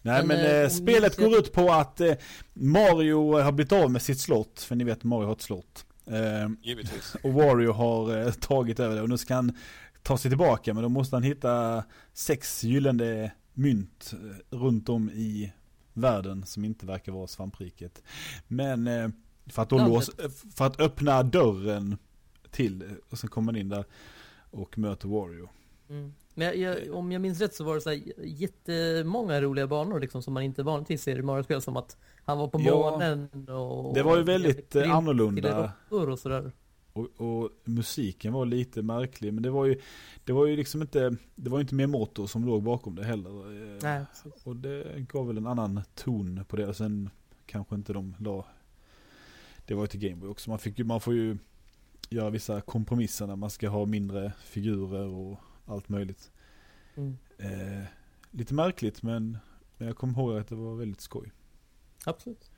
Nej men, men eh, spelet går ut på att eh, Mario har blivit av med sitt slott, för ni vet Mario har ett slott. Eh, Givetvis. Och Wario har eh, tagit över det och nu ska han ta sig tillbaka men då måste han hitta sex gyllene mynt eh, runt om i världen som inte verkar vara svampriket. Men för att, lås, för att öppna dörren till och sen kommer man in där och möter Wario. Mm. Men jag, jag, om jag minns rätt så var det så här jättemånga roliga banor liksom som man inte vanligtvis ser i Mario-spel som att han var på månen och... Det var ju väldigt annorlunda. Och sådär. Och, och, musiken var lite märklig men det var ju Det var ju liksom inte Det var inte mer motor som låg bakom det heller. Nej, och det gav väl en annan ton på det och sen kanske inte de la Det var ju till Gameboy också. Man, fick man får ju göra vissa kompromisser när man ska ha mindre figurer och allt möjligt. Mm. Eh, lite märkligt men, men jag kommer ihåg att det var väldigt skoj. Absolut.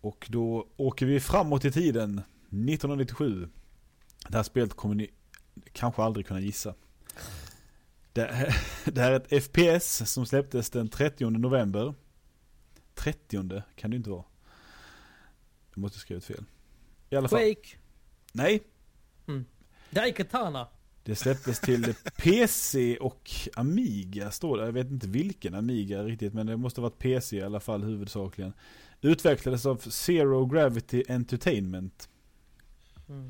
Och då åker vi framåt i tiden, 1997. Det här spelet kommer ni kanske aldrig kunna gissa. Det, här, *laughs* det här är ett FPS som släpptes den 30 november. 30 kan det inte vara. Jag måste skriva ut fel. I alla fall. Quake. Nej. Mm. Daikatana. Det släpptes till PC och Amiga står det. Jag vet inte vilken Amiga riktigt men det måste ha varit PC i alla fall huvudsakligen. Utvecklades av Zero Gravity Entertainment. Mm.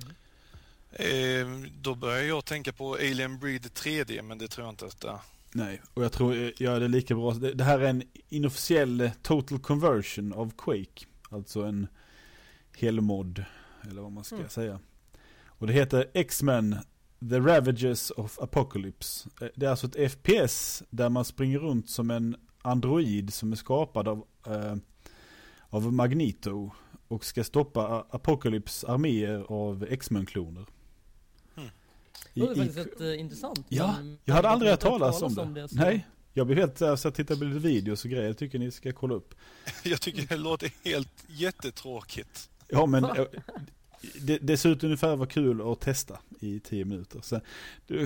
Eh, då börjar jag tänka på Alien Breed 3D men det tror jag inte att det är. Nej, och jag tror jag gör det lika bra. Det här är en inofficiell total conversion av Quake. Alltså en helmod, eller vad man ska mm. säga. Och det heter X-Men The Ravages of Apocalypse. Eh, det är alltså ett FPS där man springer runt som en android som är skapad av, eh, av Magneto och ska stoppa Apocalypse arméer av X-Men-kloner. Mm. Det var faktiskt rätt uh, intressant. Ja, jag hade aldrig hört talas om det. Om det Nej, jag blev helt så jag tittade på lite videos och grejer. Jag tycker ni ska kolla upp. *laughs* jag tycker det låter helt jättetråkigt. Ja, men det, det ser ut ungefär vara kul att testa i tio minuter. Så,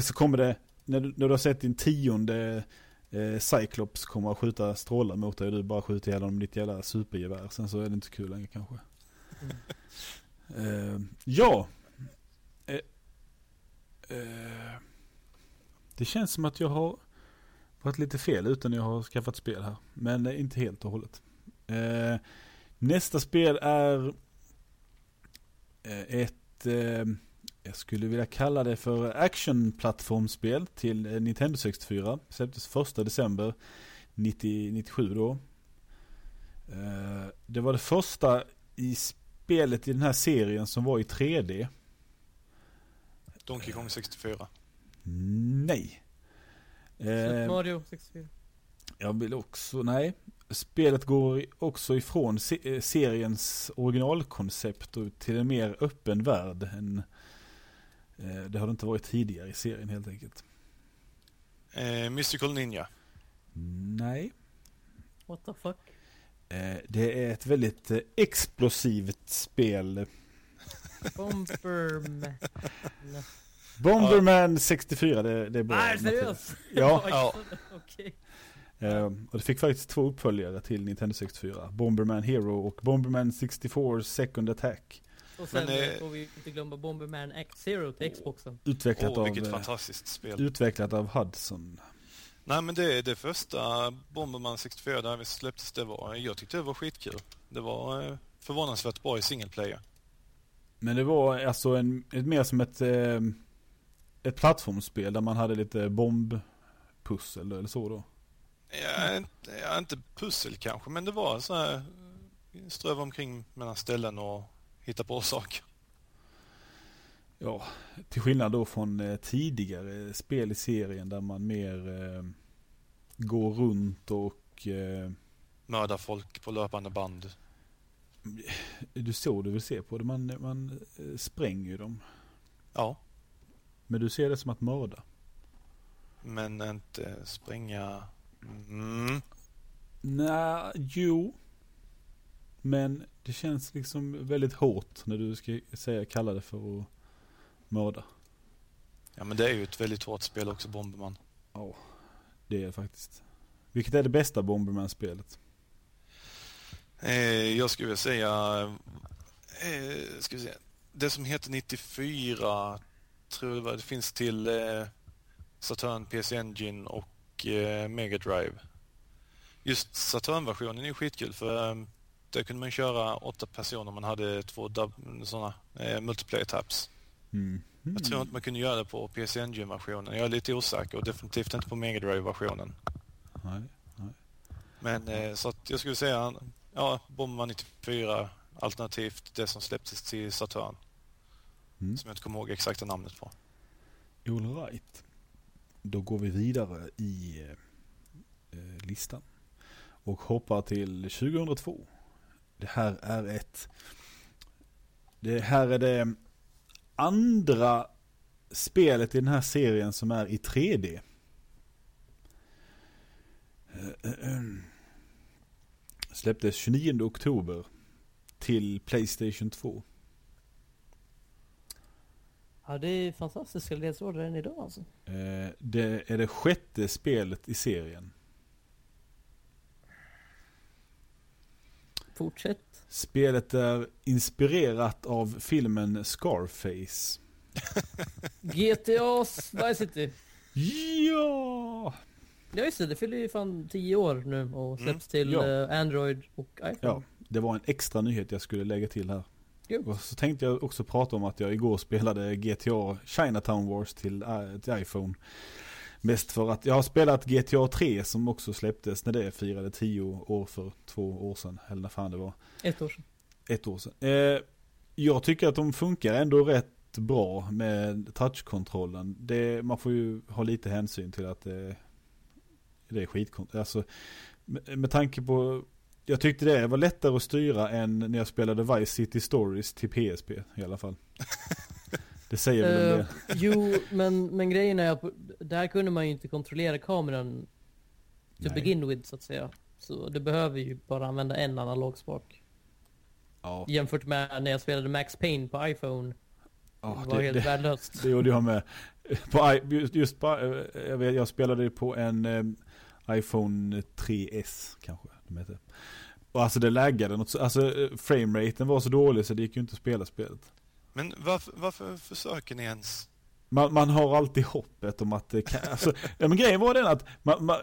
så kommer det, när du, när du har sett din tionde eh, Cyclops kommer att skjuta strålar mot dig och du bara skjuter ihjäl dem med ditt jävla supergevär. Sen så är det inte kul längre kanske. Mm. Eh, ja. Eh, eh, det känns som att jag har varit lite fel utan jag har skaffat spel här. Men inte helt och hållet. Eh, nästa spel är Eh, ett, eh, jag skulle vilja kalla det för actionplattformsspel till eh, Nintendo 64. Släpptes första december 90, 97 då. Det var det första i spelet i den här serien som var i 3D? Donkey Kong 64. Nej. Super Eh, Mario 64. jag vill också, nej. Spelet går också ifrån eh, seriens originalkoncept och till en mer öppen värld. Än, eh, det har det inte varit tidigare i serien helt enkelt. Eh, Mystical Ninja. Nej. What the fuck? Eh, det är ett väldigt eh, explosivt spel. Bomberman. Bomberman 64, det, det är bra. Nej, seriöst? Ja. *laughs* Ja. Okej. Eh, och det fick faktiskt två uppföljare till Nintendo 64. Bomberman Hero och Bomberman 64 Second Attack. Och sen Men, eh, får vi inte glömma Bomberman X-Zero till Xboxen. Utvecklat, Åh, av, vilket eh, fantastiskt spel. utvecklat av Hudson. Nej men det, det första Bomberman 64 där vi släpptes, det var, jag tyckte det var skitkul. Det var eh, förvånansvärt bra i single player. Men det var alltså en, ett, mer som ett, ett plattformsspel där man hade lite bombpussel eller så då. Ja, ja, inte pussel kanske, men det var så här ströva omkring mellan ställen och hitta på saker. Ja, till skillnad då från eh, tidigare spel i serien där man mer eh, går runt och eh, Mörda folk på löpande band. du såg du vill se på det, man, man eh, spränger ju dem. Ja, Men du ser det som att mörda. men inte spränga... Mm. Nej, jo. Men det känns liksom väldigt hårt när du ska säga, kalla det för att mörda. Ja men det är ju ett väldigt hårt spel också, Bomberman. Ja, det är det faktiskt. Vilket är det bästa Bomberman-spelet? Eh, jag skulle vilja säga... Eh, ska vi se. Det som heter 94 tror jag det finns till eh, Saturn, PC Engine och eh, Mega Drive. Just Saturn-versionen är ju skitkul för eh, där kunde man köra åtta personer man hade två sådana eh, multiplayer tabs. Mm. Jag tror inte man kunde göra det på PC Engine-versionen. Jag är lite osäker och definitivt inte på Mega Drive-versionen. Nej. Men eh, så att jag skulle säga ja, Bomberman 94 alternativt det som släpptes till Saturn. Mm. Som jag inte kommer ihåg exakta namnet på. All right. Då går vi vidare i eh, listan. Och hoppar till 2002. Det här är ett... Det här är det andra spelet i den här serien som är i 3D. Eh, eh, eh. Släpptes 29 oktober till Playstation 2. Ja, det är fantastiska ledtrådar än idag alltså. Eh, Det är det sjätte spelet i serien. Fortsätt. Spelet är inspirerat av filmen Scarface. *laughs* GTA's Vice City. Ja! Ja just det, det fyller ju fan 10 år nu och släpps till Ja. eh, Android och iPhone. Ja, det var en extra nyhet jag skulle lägga till här. Och så tänkte jag också prata om att jag igår spelade GTA Chinatown Wars till, äh, till iPhone. Mest för att jag har spelat GTA 3 som också släpptes när det firade 10 år för två år sedan. Eller när fan det var. Ett år sedan. ett år sedan. Eh, jag tycker att de funkar ändå rätt bra med touchkontrollen. Det, man får ju ha lite hänsyn till att det, det är skitkontroll. Alltså, med, med tanke på, jag tyckte det var lättare att styra än när jag spelade Vice City Stories till PSP i alla fall. *laughs* Det säger väl en Eh, del. jo, men, men grejen är att där kunde man ju inte kontrollera kameran to Nej. begin with så att säga. Så du behöver ju bara använda en analog spak. Ja, Jämfört med när jag spelade Max Payne på iPhone. ja, det var det, helt det, värdelöst. det gjorde jag med. På, just på, eh, jag, vet, jag spelade på en eh, iPhone 3S kanske heter. Och alltså det laggade något så, alltså eh, frameraten var så dålig så det gick ju inte att spela spelet. Men varför, varför försöker ni ens? Man, man har alltid hoppet om att det kan, *laughs* alltså, ja, men grejen var den att man, man,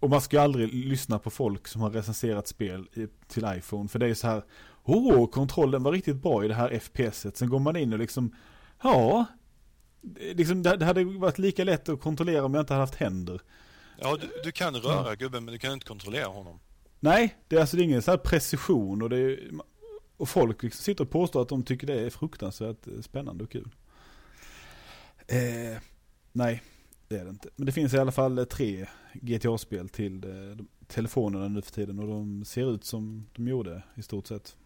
och man ska ju aldrig lyssna på folk som har recenserat spel till iPhone för det är så här, åh kontrollen var riktigt bra i det här FPSet. Sen går man in och liksom, ja, liksom, det, hade varit lika lätt att kontrollera om jag inte hade haft händer. Ja, du, du kan röra gubben men du kan inte kontrollera honom. Nej, det är alltså det är ingen så här precision och det är, Och folk liksom sitter och påstår att de tycker det är fruktansvärt eh, spännande och kul. Eh, nej, det är det inte. Men det finns i alla fall eh, tre GTA-spel till eh, telefonerna nu för tiden och de ser ut som de gjorde i stort sett.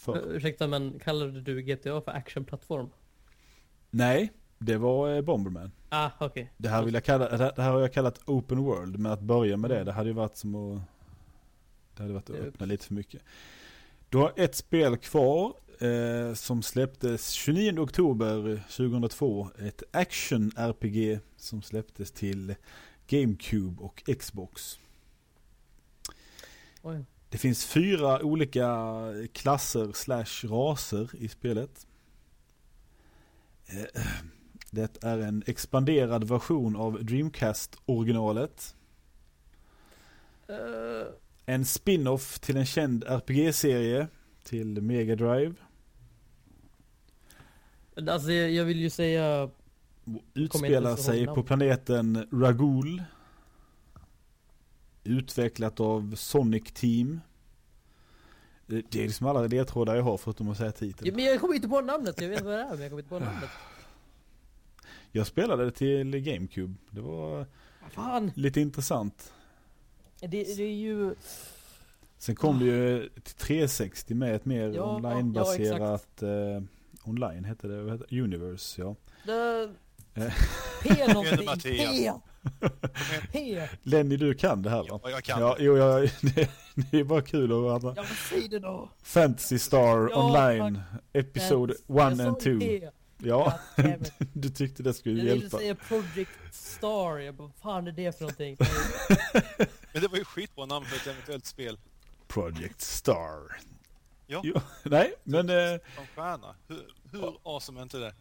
För. Ursäkta men kallade du GTA för actionplattform? Nej, det var eh, Bomberman. Ah. Okay. Det här, vill jag kalla, det här har jag kallat open world, men att börja med det, det hade ju varit som att... Det hade varit att öppna lite för mycket. Du har ett spel kvar eh, som släpptes 29 oktober 2002. Ett action-RPG som släpptes till GameCube och Xbox. Oj. Det finns fyra olika klasser slash raser i spelet. Eh, det är en expanderad version av Dreamcast-originalet. Uh. En spin-off till en känd RPG-serie till Mega Drive. Alltså jag vill ju säga... Utspelar sig på planeten Ragul. Utvecklat av Sonic Team. Det är liksom alla ledtrådar jag har förutom att säga titeln. Ja, men jag kommer inte på namnet, jag vet vad det är men jag kommer inte på namnet. Jag spelade det till GameCube. Det var Fan. lite intressant. Det, det är ju... Sen kom det ju till 360 med ett mer Ja, onlinebaserat ja, eh, online hette det, vad heter Universe ja. Det... Eh. P någonting, P! P! Lenny du kan det här va? Ja, jag kan. Ja, jo, jag, *laughs* det, det är bara kul att höra. Ja, men säg det då! Fantasy Star Ja, Online, Episode 1 and 2. Ja, *laughs* du tyckte det skulle Jag ville hjälpa. säga Project Star, jag bara, fan är det för någonting? *laughs* Men det var ju skitbra namn för ett eventuellt spel. Project Star. Ja. Jo, *laughs* nej, men eh, Som stjärna. Hur, hur awesome är inte det?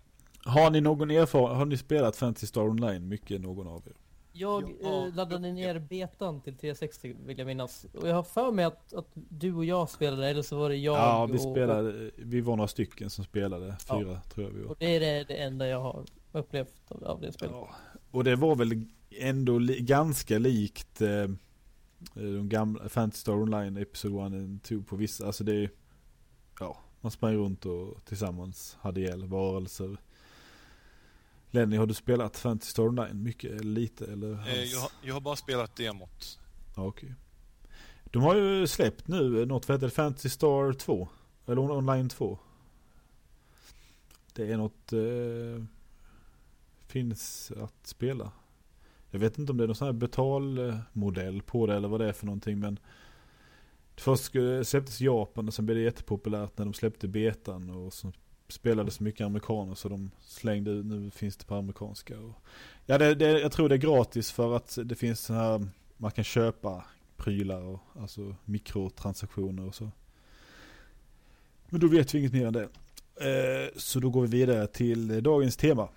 har ni någon erfarenhet, har ni spelat Fantasy Star Online mycket någon av er? Jag Ja, eh, laddade ja. ner betan till 360 vill jag minnas. Och jag har för mig att, att du och jag spelade, eller så var det jag ja, vi och, spelade, vi var några stycken som spelade, fyra tror jag vi var. och det är det, det enda jag har upplevt av, av det spelet. Ja, och det var väl ändå li ganska likt eh, de gamla Fantasy Star Online Episode 1 and 2 på vissa, alltså det är ja, man sprang runt och tillsammans hade ihjäl varelser. Lenny, har du spelat Fantasy Star Online mycket eller lite eller? Eh, jag, har- jag har bara spelat demot. Ja, okej. De har ju släppt nu något som heter Fantasy Star 2. Eller on- Online 2. Det är något... Eh, finns att spela. Jag vet inte om det är någon sån här betalmodell på det eller vad det är för någonting men Först släpptes Japan och sen blev det jättepopulärt när de släppte betan och så spelade så mycket amerikaner så de slängde ut, nu finns det på amerikanska. Och, ja, det, det, jag tror det är gratis för att det finns så här, man kan köpa prylar och alltså mikrotransaktioner och så. Men då vet vi inget mer än det. Eh, så då går vi vidare till dagens tema.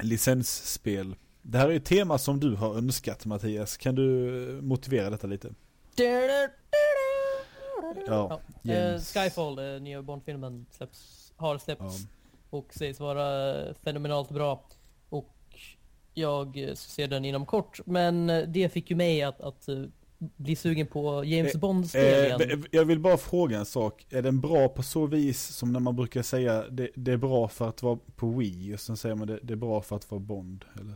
Licensspel. Det här är ett tema som du har önskat Mattias. Kan du eh, motivera detta lite? Ja, ja. James. Skyfall, nya Bond-filmen, släpps, har släppts Ja. och sägs vara eh, fenomenalt bra. Och jag eh, ser den inom kort, men eh, det fick ju mig att, att eh, bli sugen på James Eh, Bond-spel igen. Eh, jag vill bara fråga en sak. Är den bra på så vis som när man brukar säga det, det är bra för att vara på Wii och sen säger man det, det är bra för att vara Bond? Eller?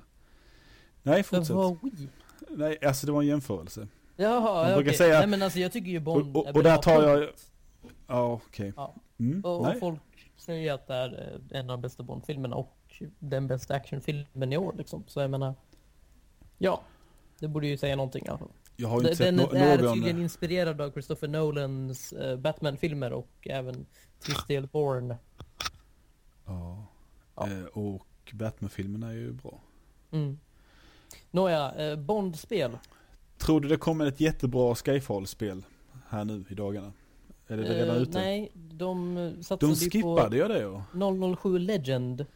Nej, För fortsätt. vad Wii? Nej, alltså det var en jämförelse. Jaha, Man brukar okej. säga- Nej men alltså jag tycker ju Bond Och- och- och där tar jag- Ja, okej. Ja. Mm, Och, och folk säger att det är en av de bästa Bond-filmerna och den bästa actionfilmen i år liksom. Så jag menar, ja. Det borde ju säga någonting fall. Jag har inte Den sett no- är någon... tydligen inspirerad av Christopher Nolans eh, Batman-filmer och även Christian Bourne. Ja. Ja. Eh, och Batman-filmerna är ju bra. Mm. Nåja, eh, Bond-spel. Tror du det kommer ett jättebra Skyfall-spel här nu i dagarna? Är det redan Eh, ute? Nej, de eh, satsade De skippade ju det ja. på 007 Legend.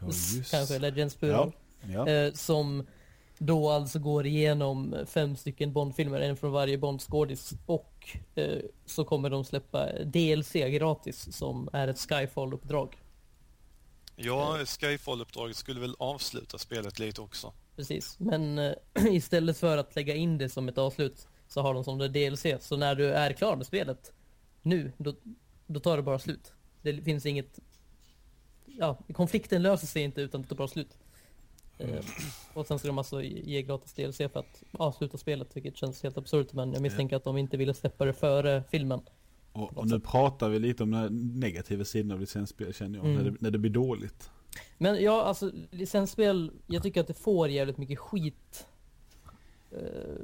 Ja, just. Kanske Legends plural. Ja. Eh, som då alltså går igenom fem stycken Bond-filmer, en från varje Bond-skådis. Och eh, så kommer de släppa DLC gratis som är ett Skyfall-uppdrag. Ja, Skyfall-uppdraget skulle väl avsluta spelet lite också. Precis, men eh, *clears throat* istället för att lägga in det som ett avslut så har de som det DLC. Så när du är klar med spelet nu, då då tar det bara slut. Det finns inget... Ja, konflikten löser sig inte utan det tar bara slut. Eh, och sen ska de alltså ge gratis DLC för att avsluta spelet, vilket känns helt absurt. Men jag misstänker att de inte ville släppa det före filmen. Och, och nu pratar vi lite om den negativa sidan av licensspel känner jag, Mm. när, det, när det blir dåligt. Men ja, alltså licensspel, jag tycker att det får jävligt mycket skit. Eh,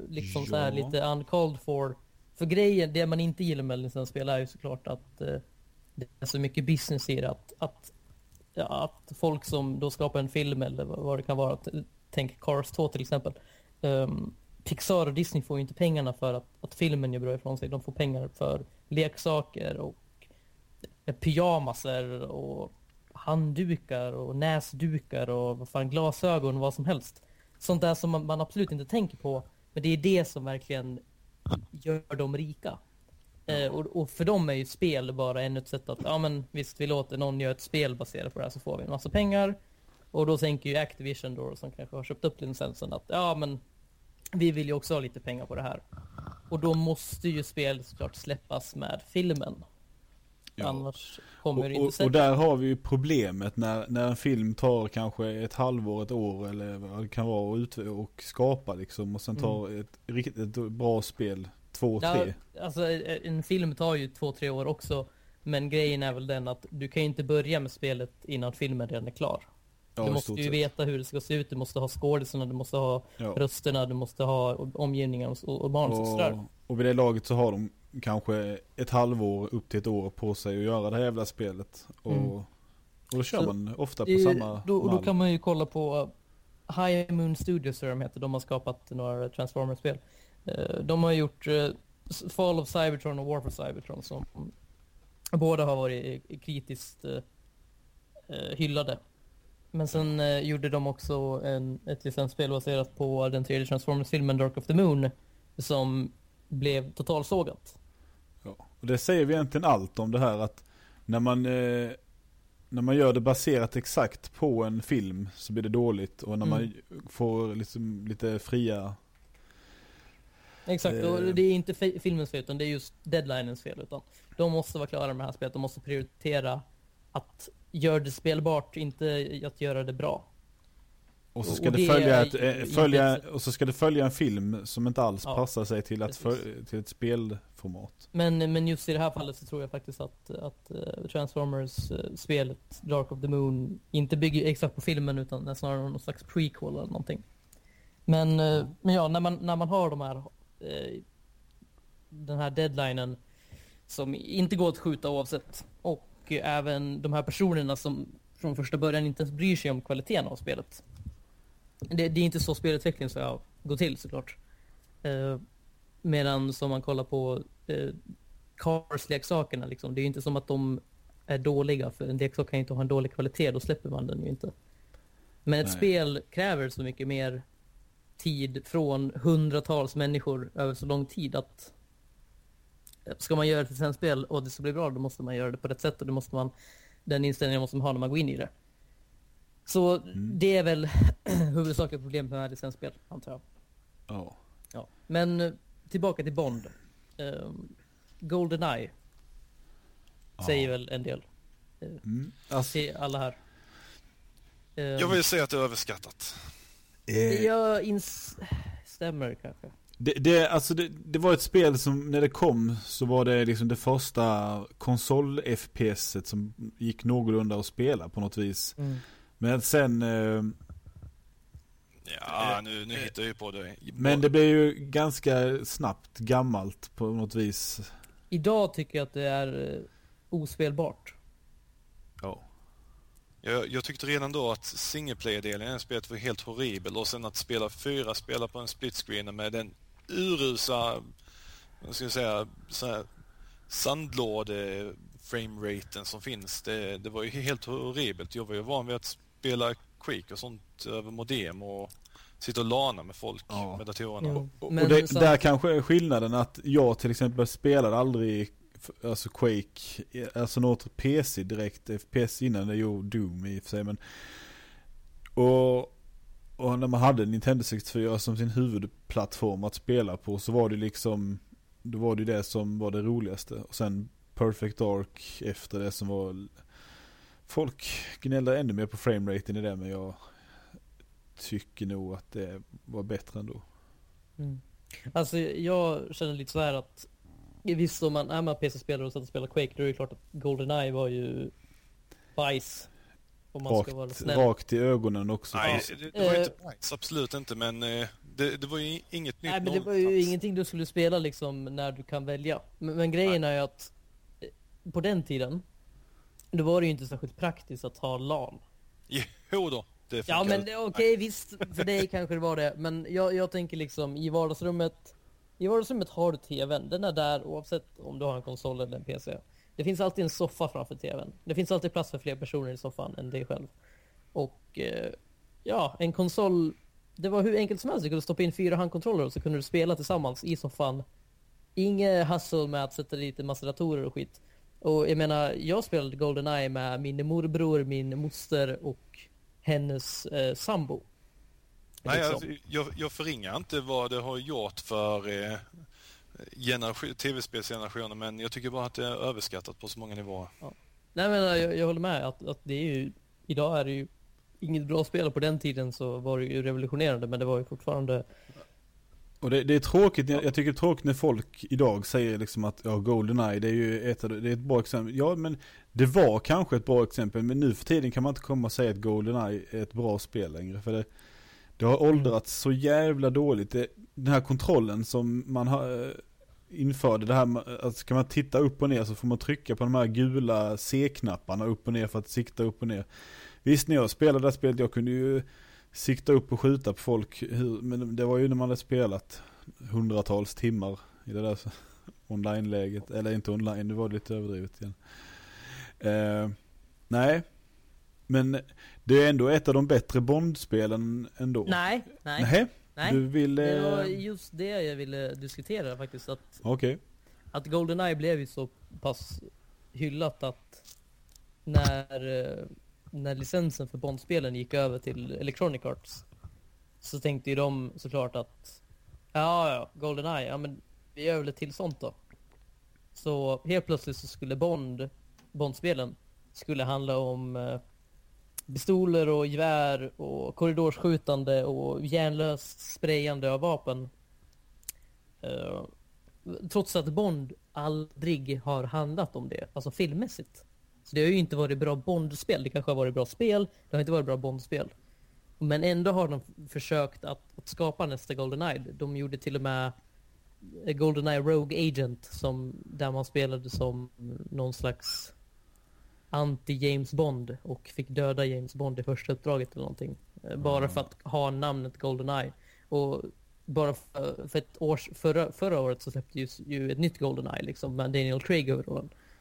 liksom så här Ja. lite uncalled for. För grejen, det man inte gillar med licensspel är ju såklart att eh, det är så mycket business i det. Att, att, ja, att folk som då skapar en film eller vad vad det kan vara, eh, tänk Cars 2 till exempel. Um, Pixar och Disney får ju inte pengarna för att, att filmen gör bra ifrån sig. De får pengar för leksaker och eh, pyjamaser och handdukar och näsdukar och vad fan, glasögon och vad som helst. Sånt där som man, man absolut inte tänker på. Men det är det som verkligen gör dem rika. Eh, och, och för dem är ju spel bara ännu ett sätt att, ja men visst vi låter någon göra ett spel baserat på det här så får vi en massa pengar. Och då tänker ju Activision då som kanske har köpt upp licensen att, ja men vi vill ju också ha lite pengar på det här. Och då måste ju spel såklart släppas med filmen. Ja. Annars kommer det Och, inte och, och där har vi ju problemet när, när en film tar kanske ett halvår, ett år eller vad det kan vara och, ut, och skapa liksom och sen tar ett riktigt bra spel två, Mm. Ja, tre. alltså en film tar ju två, tre år också. Men grejen är väl den att du kan ju inte börja med spelet innan filmen redan är klar. Ja, du måste ju veta hur det ska se ut, du måste ha skådisarna, du måste ha Ja. rösterna, du måste ha omgivningen och, och sådär. Och, och vid det laget så har de kanske ett halvår upp till ett år på sig att göra det här jävla spelet. Och, Mm. och då kör Så man ofta på är- samma då, och då mall. kan man ju kolla på High Moon Studios, jag de heter. De har skapat några Transformers-spel. Eh, De har gjort eh, Fall of Cybertron och War for Cybertron som båda har varit kritiskt eh, eh, hyllade. Men sen eh, gjorde de också en, ett licensspel baserat på den tredje Transformers-filmen Dark of the Moon som blev totalsågat. Och det säger vi egentligen allt om det här att när man, eh, när man gör det baserat exakt på en film så blir det dåligt och när man Mm. får liksom lite fria Exakt, Eh. och det är inte fi- filmens fel utan det är just deadlinens fel. Utan de måste vara klara med det här spelet, de måste prioritera att göra det spelbart, inte att göra det bra. Och så Och ska det, det följa, ett, eh, inte följa ett- och så ska det följa en film som inte alls Ja, passar sig till, att för, till ett spelformat. Men, men just i det här fallet så tror jag faktiskt att, att eh, Transformers-spelet Dark of the Moon inte bygger exakt på filmen utan snarare någon slags prequel eller någonting. Men, eh, men ja, när man, när man har de här eh, den här deadlinen som inte går att skjuta oavsett och eh, även de här personerna som från första början inte ens bryr sig om kvaliteten av spelet. Det, det är inte så spelutveckling ska gå till såklart. Eh, medan som man kollar på eh, Cars-leksakerna liksom. Det är ju inte som att de är dåliga för en leksak kan ju inte ha en dålig kvalitet, då släpper man den ju inte. Men ett Nej. spel kräver så mycket mer tid från hundratals människor över så lång tid att eh, ska man göra ett licensspel och det ska bli bra då måste man göra det på rätt sätt och det måste man den inställningen måste man ha när man går in i det. Så det är väl *clears throat* huvudsakliga problemet med licensspel, antar jag. Ja. Ja. Men eh, tillbaka till Bond. Um, Goldeneye säger väl en del Mm. Alltså, till alla här. Um, Jag vill säga att det är överskattat. eh, Jag instämmer kanske. Det, det, alltså det, det var ett spel som när det kom så var det liksom det första konsol-FPS som gick någorlunda att spela på något vis. Mm. Men sen, eh, Ja, nu, nu hittar jag ju på det. men det blev ju ganska snabbt gammalt på något vis. Idag tycker jag att det är eh, ospelbart. Ja. Jag, jag tyckte redan då att single player-delen i spelet var helt horribel och sen att spela fyra spelare på en split screen med den urusa, vad ska jag säga, så här sandlåde frameraten som finns. Det, det var ju helt horribelt. Jag var ju van vid att spela Quake och sånt över modem och sitta och lana med folk Ja. med datorerna. Jo. Och, Men och det, så- där kanske är skillnaden att jag till exempel spelade aldrig Alltså Quake, alltså något PC direkt, FPS innan det gjorde Doom i och för sig men Och, och när man hade Nintendo 64 som sin huvudplattform att spela på så var det liksom Då var det det som var det roligaste och sen Perfect Dark efter det som var... Folk gnällde ännu mer på frameraten i det men jag tycker nog att det var bättre ändå. Mm. Alltså jag känner lite så här att visst om man är med PC-spelare och sätter och spelar Quake då är det klart att Goldeneye var ju bajs. Om man ska vara Rakt, snäll. rakt i ögonen också. Nej, det, det var ju Eh. inte nice, absolut inte, men eh, det, det var ju inget nytt Nej men det var ju ingenting du skulle spela liksom när du kan välja. Men, men grejen är ju att eh, på den tiden då var det ju inte särskilt praktiskt att ha LAN. Jo då, det Ja men okej visst, för dig kanske det var det. Men jag, jag tänker liksom i vardagsrummet. I vardagsrummet har du TVn. Den är där oavsett om du har en konsol eller en PC. Det finns alltid en soffa framför TVn. Det finns alltid plats för fler personer i soffan än dig själv. Och eh, ja, en konsol. Det var hur enkelt som helst. Du kunde stoppa in fyra handkontroller och så kunde du spela tillsammans i soffan. Inget hassle med att sätta dit en massa datorer och skit. Och jag menar, jag spelade Goldeneye med min morbror, min moster och hennes eh, sambo. Nej, Liksom. jag, jag förringar inte vad det har gjort för eh, generation, tv-spelsgenerationen, men jag tycker bara att det är överskattat på så många nivåer. Nej men jag, jag håller med att, att det är ju, idag är det ju inget bra spel på den tiden så var det ju revolutionerande men det var ju fortfarande Och det, det är tråkigt, jag, tycker det är tråkigt när folk idag säger liksom att ja, Goldeneye det är ju ett, det är ett bra exempel. Ja men det var kanske ett bra exempel men nu för tiden kan man inte komma och säga att Goldeneye är ett bra spel längre. För det, det har åldrats så jävla dåligt. Det, den här kontrollen som man har eh, införde, det här med, att ska man titta upp och ner så får man trycka på de här gula C-knapparna upp och ner för att sikta upp och ner. Visst när jag spelade det här spelet, jag kunde ju sikta upp och skjuta på folk, men det var ju när man hade spelat hundratals timmar i det där online-läget, eller inte online, det var lite överdrivet igen. Eh, nej, men det är ändå ett av de bättre Bond-spelen ändå. Nej, nej, Nähä? nej. Du vill... Det Eh, var just det jag ville diskutera faktiskt. Att, Okej. att Goldeneye blev ju så pass hyllat att när, eh, när licensen för Bondspelen gick över till Electronic Arts så tänkte ju de såklart att ja, ja, Goldeneye, ja men vi gör väl ett till sånt då. Så helt plötsligt så skulle Bond, Bondspelen, skulle handla om eh, pistoler och gevär och korridorsskjutande och järnlöst sprayande av vapen. Eh, trots att Bond aldrig har handlat om det, alltså filmmässigt. Så det har ju inte varit bra Bond-spel. Det kanske har varit bra spel, det har inte varit bra Bond-spel. Men ändå har de försökt att, att skapa nästa Goldeneye. De gjorde till och med Goldeneye Rogue Agent som, där man spelade som någon slags anti-James Bond och fick döda James Bond i första uppdraget eller någonting. Bara för att ha namnet Goldeneye. Och bara för, för ett års, förra, förra året så släpptes ju, ju ett nytt Goldeneye liksom med Daniel Craig i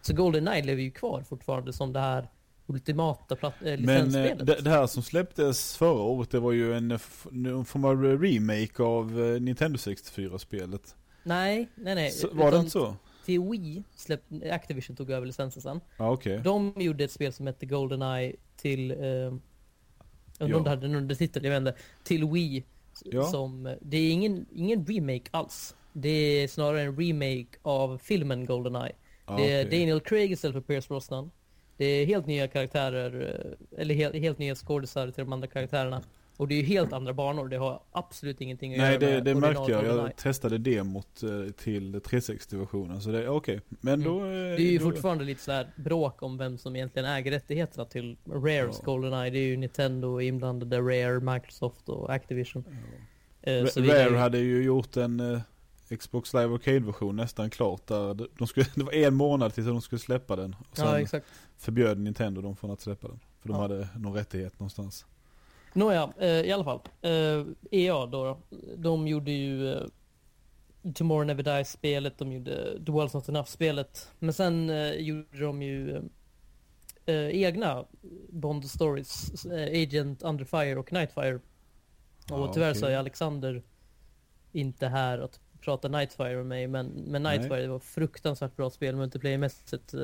Så Goldeneye lever ju kvar fortfarande som det här ultimata platt, äh, Men eh, licensspelet. det, det här som släpptes förra året, det var ju en, eh, f- någon form av remake av eh, Nintendo 64-spelet. Nej, nej, nej. Så, var det inte så? Till Wii släppte, Activision tog över licensen sen. Ja, okej. De gjorde ett spel som hette Goldeneye till, eh, jag Ja. hade en undertitel, jag vet inte. Till Wii. Ja. Som, det är ingen, ingen remake alls. Det är snarare en remake av filmen Goldeneye. Ja, det är okej. Daniel Craig istället för Pierce Brosnan. Det är helt nya karaktärer, eh, eller helt, helt nya skådisar till de andra karaktärerna. Och det är ju helt andra banor, det har absolut ingenting att Nej, göra det, med det märkte jag. Jag testade demot eh, till 360-versionen. Så det är okej. Men Mm. då... eh, Det är ju då, fortfarande lite så här bråk om vem som egentligen äger rättigheterna till Rares Ja. Goldeneye. Det är ju Nintendo inblandade, Rare, Microsoft och Activision. Vidare. Rare hade ju gjort en Xbox Live Arcade-version nästan klart där. De- skulle, *laughs* det var en månad tills de skulle släppa den. Och sen Ja, exakt. förbjöd Nintendo dem från att släppa den. För de Ja. hade någon rättighet någonstans. Nåja, eh, i alla fall. Eh, EA då, då. De gjorde ju eh, Tomorrow Never Dies-spelet, de gjorde The World's Not Enough-spelet. Men sen eh, gjorde de ju egna Bond Stories, Agent Under Fire och Nightfire. Och Ja, tyvärr okej. så är Alexander inte här att prata Nightfire med mig, men, men Nightfire Nej. det var fruktansvärt bra spel multiplayermässigt. Eh,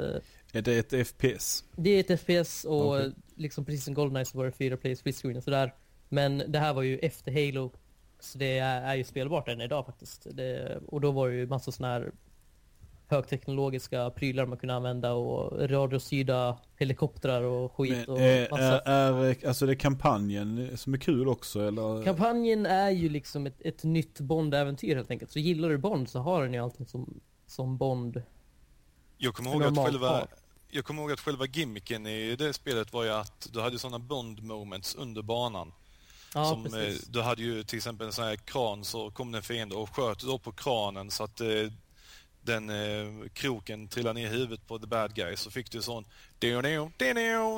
Är det ett FPS? det är ett FPS och Okej. liksom precis som Goldeneye så var det fyra players split screen och sådär. Men det här var ju efter Halo. Så det är, är ju spelbart än idag faktiskt. Det, och då var det ju massa sådana här högteknologiska prylar man kunde använda och radiostyrda helikoptrar och skit Men, och är, massa. är, är, alltså det är kampanjen som är kul också eller? Kampanjen är ju liksom ett, ett nytt Bond-äventyr helt enkelt. Så gillar du Bond så har den ju allting som, som Bond Jag kommer ihåg att själva, har. jag kommer ihåg att själva gimmicken i det spelet var ju att du hade sådana bond moments under banan. Ja, som, eh, precis. du hade ju till exempel en sån här kran så kom det en fiende och sköt då på kranen så att eh, den eh, kroken trillade ner i huvudet på the bad guy så fick du sån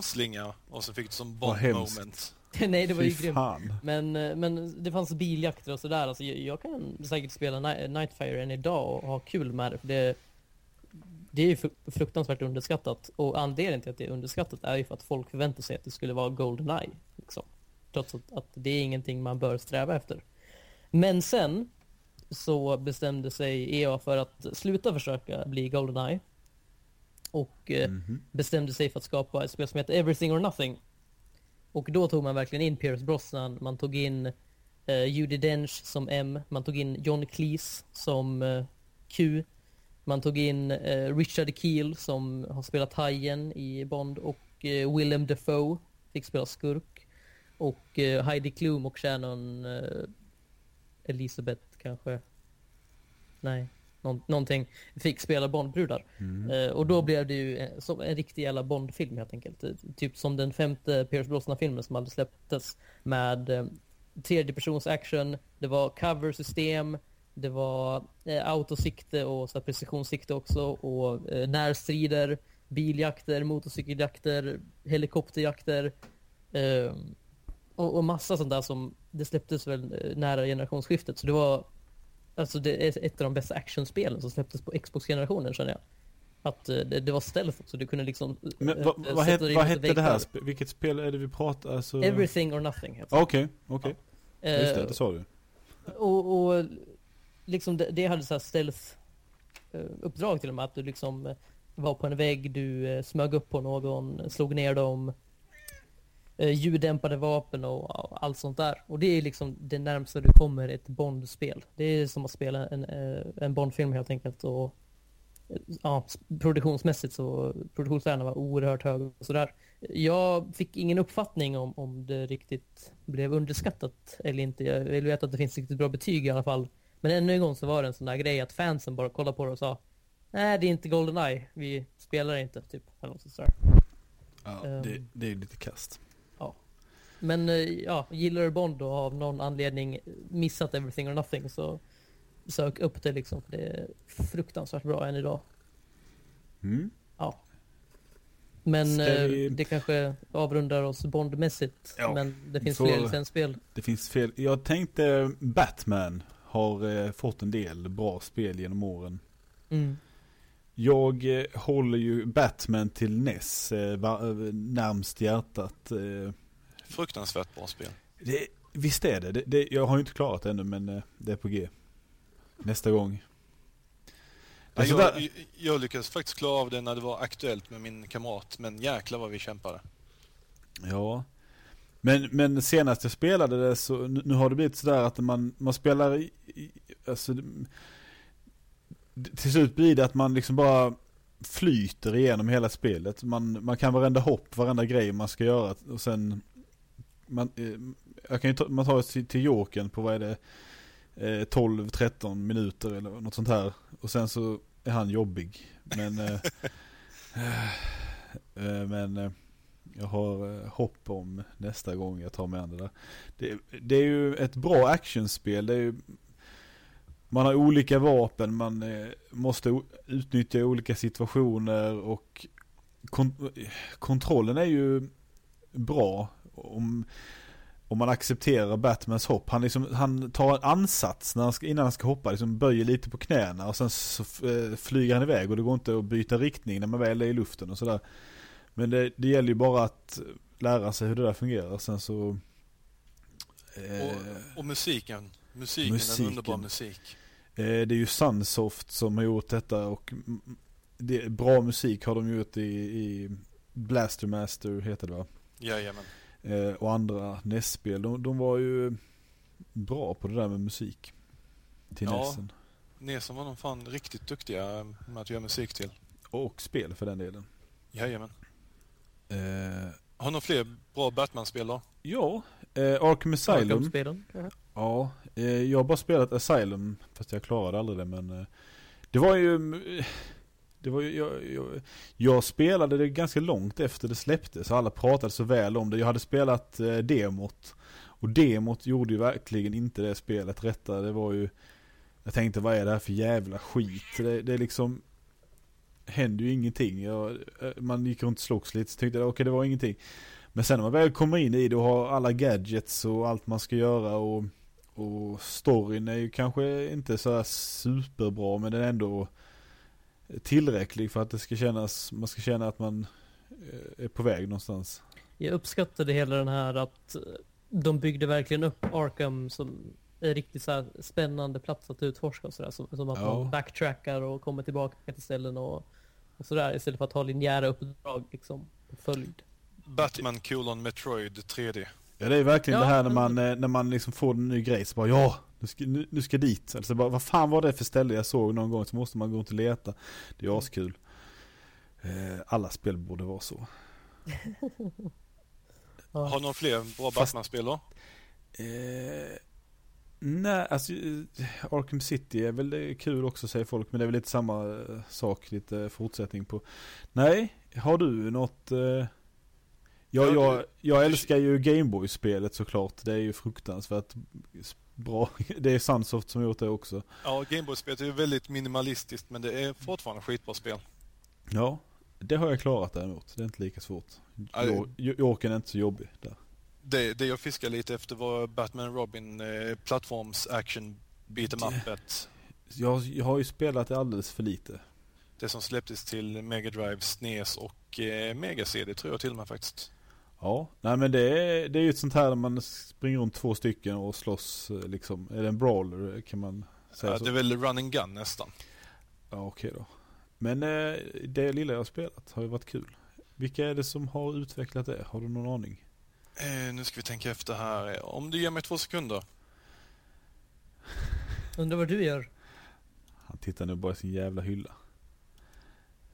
slinga och så fick du bond hemskt. moment. *laughs* Nej, det var ju grymt. Men, eh, men det fanns biljakter och sådär. Alltså, jag, jag kan säkert spela Ni- Nightfire än idag och ha kul med det. För det, det är ju fru- fruktansvärt underskattat. Och anledningen till att det är underskattat är ju för att folk förväntar sig att det skulle vara Goldeneye. Liksom. Trots att, att det är ingenting man bör sträva efter. Men sen så bestämde sig EA för att sluta försöka bli Goldeneye. Och eh, Mhm. bestämde sig för att skapa ett spel som heter Everything or Nothing. Och då tog man verkligen in Pierce Brosnan, man tog in eh, Judi Dench som M, man tog in John Cleese som eh, Q, man tog in eh, Richard Keel som har spelat Hajen i Bond och eh, Willem Dafoe fick spela skurk. Och eh, Heidi Klum och Shannon eh, Elisabeth kanske. Nej, någon, någonting. Fick spela Bondbrudar. Mm. Eh, och då blev det ju eh, som en riktig jävla Bond-film helt enkelt. Eh, Typ som den femte Pierce Brosnan-filmen som aldrig släpptes. Med eh, tredje persons action, det var cover-system, det var eh, autosikte och så här precisionssikte också. Och eh, närstrider, biljakter, motorcykeljakter, helikopterjakter. Eh, och, och massa sånt där som det släpptes väl eh, nära generationsskiftet. Så det var Alltså det är ett av de bästa actionspelen som släpptes på Xbox-generationen känner jag. Att eh, det, det var stealth också, du kunde liksom... Men vad, eh, vad, sätta het, vad hette det här? Vilket spel är det vi pratar? Alltså... Everything or nothing. Okej, okej. Just det, det sa du. och, och liksom det, det hade så här stealth eh, uppdrag till och med att du liksom var på en vägg, du smög upp på någon, slog ner dem, eh, ljuddämpade vapen och ja, allt sånt där. Och det är liksom det närmsta du kommer ett Bond-spel. Det är som att spela en, eh, en Bond-film helt enkelt. Och, eh, ja, produktionsmässigt så produktionsvärdena var oerhört höga och sådär. Jag fick ingen uppfattning om, om det riktigt blev underskattat eller inte. Jag vill veta att det finns riktigt bra betyg i alla fall. Men ännu en gång så var det en sån där grej att fansen bara kollade på det och sa Nej, det är inte Goldeneye. Vi spelar inte, typ. Eller något sånt där. Ja, ehm. det, det är lite kast. Men eh, ja, gillar du Bond och av någon anledning missat Everything or Nothing så sök upp det liksom. För det är fruktansvärt bra än idag. Mm. Ja. Men eh, vi- det kanske avrundar oss Bondmässigt. Ja, men det finns fler licensspel. Det finns fel. Jag tänkte Batman har eh, fått en del bra spel genom åren. Mm. Jag håller ju Batman till NES va, eh, närmst hjärtat. Fruktansvärt bra spel. det, visst är det. det, det jag har inte klarat det ännu men eh, det är på G. Nästa gång. Det är Ja, sådär- jag, jag lyckades faktiskt klara av det när det var aktuellt med min kamrat, men jäklar vad vi kämpade. Ja. Men, men senast jag spelade det så, nu, nu har det blivit sådär att man, man spelar i, i, alltså, till slut blir det att man liksom bara flyter igenom hela spelet. Man, man kan varenda hopp, varenda grej man ska göra och sen man, eh, jag kan ju ta, man tar sig till jokern på vad är det eh, 12-13 minuter eller något sånt här och sen så är han jobbig. Men eh, men jag har hopp om nästa gång jag tar mig an det där. Det, det är ju ett bra actionspel. Det är ju, man har olika vapen, man måste utnyttja olika situationer och kont kontrollen är ju bra om, om man accepterar Batmans hopp. Han, liksom, han tar en ansats när han ska, innan han ska hoppa, liksom böjer lite på knäna och sen så eh, flyger han iväg och det går inte att byta riktning när man väl är i luften och sådär. Men det, det gäller ju bara att lära sig hur det där fungerar. Sen så... Eh, Och, och musiken. Musiken, musiken. en underbar musik. eh, det är ju Sunsoft som har gjort detta och det, bra musik har de gjort i, i Blaster Master heter det va? Jajamän. Eh, och andra NES-spel. De, de var ju bra på det där med musik. Till Ja. NESen. Nesen var de fan riktigt duktiga med att göra musik till. Och spel för den delen. Jajamän. Eh, Har du några fler bra Batman-spel då? ja, eh, Arkham Asylum. Ja. Ja, eh, jag har bara spelat Asylum fast jag klarade aldrig det men eh, det var ju eh, det var ju, jag, jag, jag spelade det ganska långt efter det släpptes alla pratade så väl om det. Jag hade spelat eh, demot och demot gjorde ju verkligen inte det spelet rätta. Det var ju jag tänkte vad är det här för jävla skit? Det, det är liksom händer ju ingenting. Jag, eh, man gick runt och slogs lite så tyckte jag okej okay, det var ingenting. Men sen när man väl kommer in i det och har alla gadgets och allt man ska göra och och storyn är ju kanske inte så här superbra men den är ändå tillräcklig för att det ska kännas, man ska känna att man eh, är på väg någonstans. Jag uppskattade hela den här att eh, de byggde verkligen upp Arkham som en riktigt så här spännande plats att utforska och sådär. Som, som att Ja. man backtrackar och kommer tillbaka till ställen och, och sådär istället för att ha linjära uppdrag liksom följd. Batman colon Metroid 3D. Ja det är verkligen Ja, det här när man, eh, när man liksom får en ny grej så bara ja, nu ska, nu, nu ska jag dit. Alltså bara, vad fan var det för ställe jag såg någon gång så måste man gå runt och leta. Det är askul. Eh, alla spel borde vara så. *laughs* Ja. Har du några fler bra Batman-spel då? Eh, nej, alltså eh, Arkham City är väl eh, kul också säger folk, men det är väl lite samma sak, lite fortsättning på. Nej, har du något? Eh, ja, Ja, jag, jag du- älskar ju Gameboy-spelet såklart. Det är ju fruktansvärt bra. *laughs* Det är Sunsoft som gjort det också. Ja, Gameboy-spelet är ju väldigt minimalistiskt men det är fortfarande skitbra spel. Ja, det har jag klarat däremot. Det är inte lika svårt. Jorken är inte så jobbig där. Det, det jag fiskade lite efter var Batman Robin eh, plattforms action beat em up ett. Jag, jag har ju spelat det alldeles för lite. Det som släpptes till Mega Drive, SNES och eh, Mega CD tror jag till och med faktiskt. Ja, nej men det är, det är ju ett sånt här där man springer runt två stycken och slåss eh, liksom. Är det en brawler kan man säga Ja, så? det är väl run and gun nästan. Ja okej då. Men eh, det lilla jag har spelat har ju varit kul. Vilka är det som har utvecklat det? Har du någon aning? Eh, nu ska vi tänka efter här. Om du ger mig två sekunder. Undrar vad du gör? Han tittar nu bara i sin jävla hylla.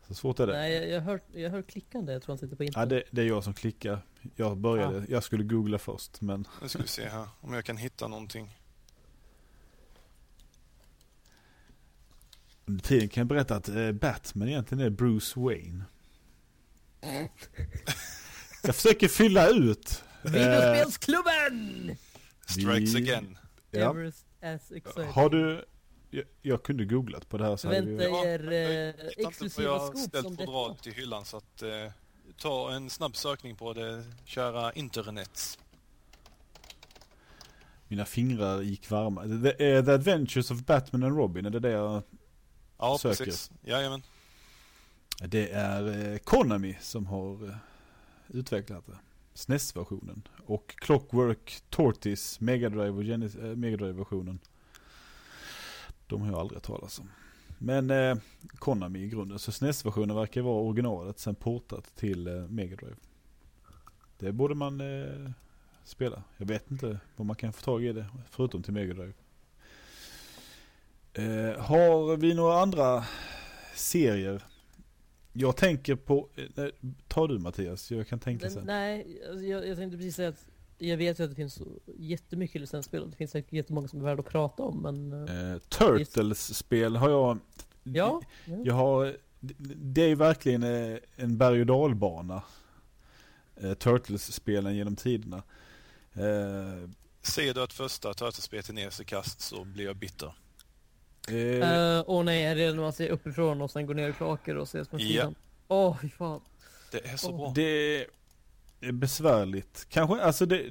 Så svårt är det. Nej, jag, jag, hör, jag hör klickande. Jag tror han sitter på Ja, internet. det, det är jag som klickar. Jag började, jag skulle googla först men Nu ska vi se här om jag kan hitta någonting. under tiden kan jag berätta att eh, Batman egentligen är Bruce Wayne. *laughs* Jag försöker fylla ut. Eh, Videospelsklubben! Strikes Vi- again. ja. Har du, jag, jag kunde googlat på det här så Förvänta vi, Ja, er jag eh, vet inte vad exklusiva jag har ställt som på detta. rad till hyllan så att eh, ta en snabb sökning på det kära internet. mina fingrar gick varma. The, eh, The Adventures of Batman and Robin, är det det jag, Ja, Söker. precis. Jajamän. Det är eh, Konami som har eh, utvecklat det. SNES-versionen. Och Clockwork Tortoise Mega Drive och Genesis, eh, Mega Drive-versionen. De har jag aldrig talas om. Men eh, Konami i grunden. Så SNES-versionen verkar vara originalet sen portat till eh, Mega Drive. Det borde man eh, spela. Jag vet inte vad man kan få tag i det förutom till Mega Drive. Eh, har vi några andra serier? Jag tänker på, eh, ta du Mattias, jag kan tänka sen. nej, alltså, jag, jag tänkte precis säga att jag vet ju att det finns jättemycket licensspel och det finns säkert jättemånga som är värda att prata om men... eh, Eh, Turtles-spel har jag, ja, ja. jag har, det är verkligen eh, en berg och dalbana. Eh, Turtles-spelen genom tiderna. Eh, Ser du att första Turtles-spelet är ner i kast så blir jag bitter. eh, Eh, Åh nej, är det när man ser uppifrån och sen går ner i kloaker och ses Ja. sidan? Åh, fy fan. Det är så Åh. bra. Det är besvärligt. Kanske, alltså det,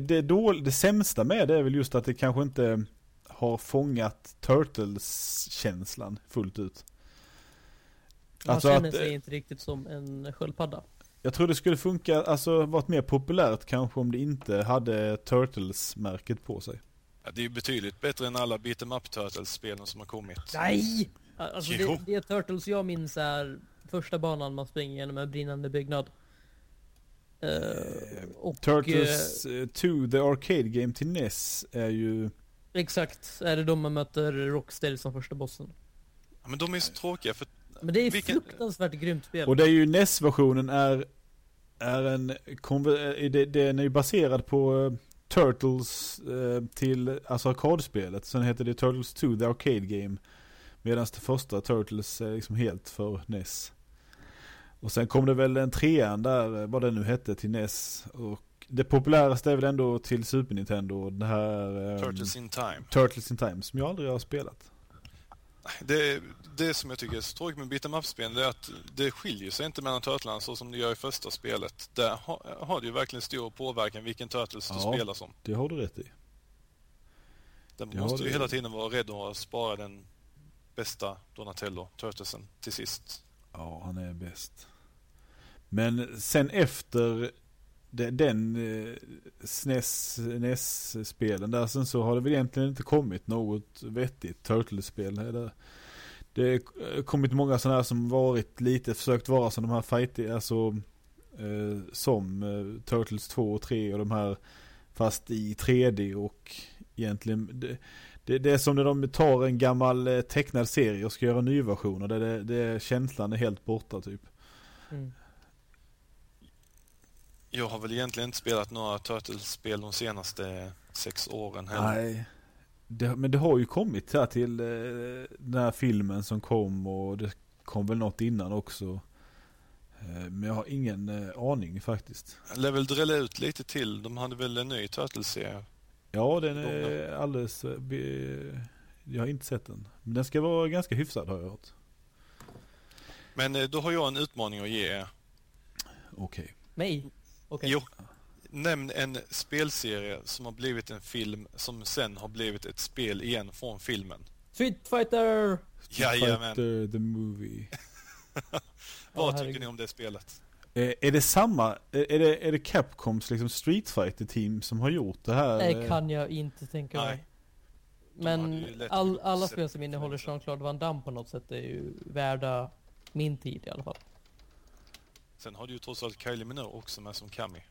det, dål, det sämsta med det är väl just att det kanske inte har fångat Turtles-känslan fullt ut. Man Alltså känner att, sig eh, inte riktigt som en sköldpadda. Jag tror det skulle funka, alltså varit mer populärt kanske om det inte hade Turtles-märket på sig. Ja, det är betydligt bättre än alla beat em up Turtles-spelen som har kommit. Nej! Alltså Jo. det, det Turtles jag minns är första banan man springer genom en brinnande byggnad. Eh, och, Turtles eh, 2, the arcade game till NES är ju Exakt, är det då man möter Rocksteady som första bossen. Ja, men de är så tråkiga för Men det är Vilken- fruktansvärt grymt spel. Och det är ju NES-versionen är, är en, eh, den är ju baserad på eh, Turtles eh, till, alltså arkadspelet. Sen heter det Turtles 2, the arcade game. Medan det första Turtles är liksom helt för NES. Och sen kom det väl en trean där, eh, vad det nu hette, till NES. Och det populäraste är väl ändå till Super Nintendo, det här... ehm, Turtles in Time. Turtles in Time, som jag aldrig har spelat. Det, det som jag tycker är så tråkigt med beat'em up-spel det är att det skiljer sig inte mellan Turtlarna så som det gör i första spelet. Där ha, har det ju verkligen stor påverkan vilken Turtles du Ja. spelar som. Det har du rätt i. Där Ja, måste du det- hela tiden vara rädd att spara den bästa Donatello, Turtlesen, till sist. Ja, han är bäst. Men sen efter den eh, SNES-spelen där sen så har det väl egentligen inte kommit något vettigt Turtles-spel. Det, det har kommit många sådana här som varit lite, försökt vara som de här fighting, alltså eh, som eh, Turtles 2 och 3 och de här fast i 3D och egentligen det, det, det är som när de tar en gammal eh, tecknad serie och ska göra nyversioner. Det, det, det, känslan är helt borta typ. Mm. Jag har väl egentligen inte spelat några Turtles-spel de senaste sex åren heller. Nej. Det, men det har ju kommit här till eh, den här filmen som kom och det kom väl något innan också. Eh, men jag har ingen eh, aning faktiskt. Jag lär väl drälla ut lite till. De hade väl en ny Turtles-serie. Ja, den är alldeles... Jag har inte sett den. Men den ska vara ganska hyfsad har jag hört. Men då har jag en utmaning att ge er. Okej. Mig? Okej. Jo, nämn en spelserie som har blivit en film som sen har blivit ett spel igen från filmen. Street Fighter! Jajamän. Fighter the movie. *laughs* Vad Ja, tycker ni om det spelet? Eh, är det samma, är är det, är det Capcoms liksom Street Fighter team som har gjort det här? Det eh? kan jag inte tänka mig. Nej. Men all, alla spel som innehåller länge Jean-Claude Van Damme på något sätt är ju värda min tid i alla fall. Sen har du ju trots allt Kylie Minogue också med som Kami.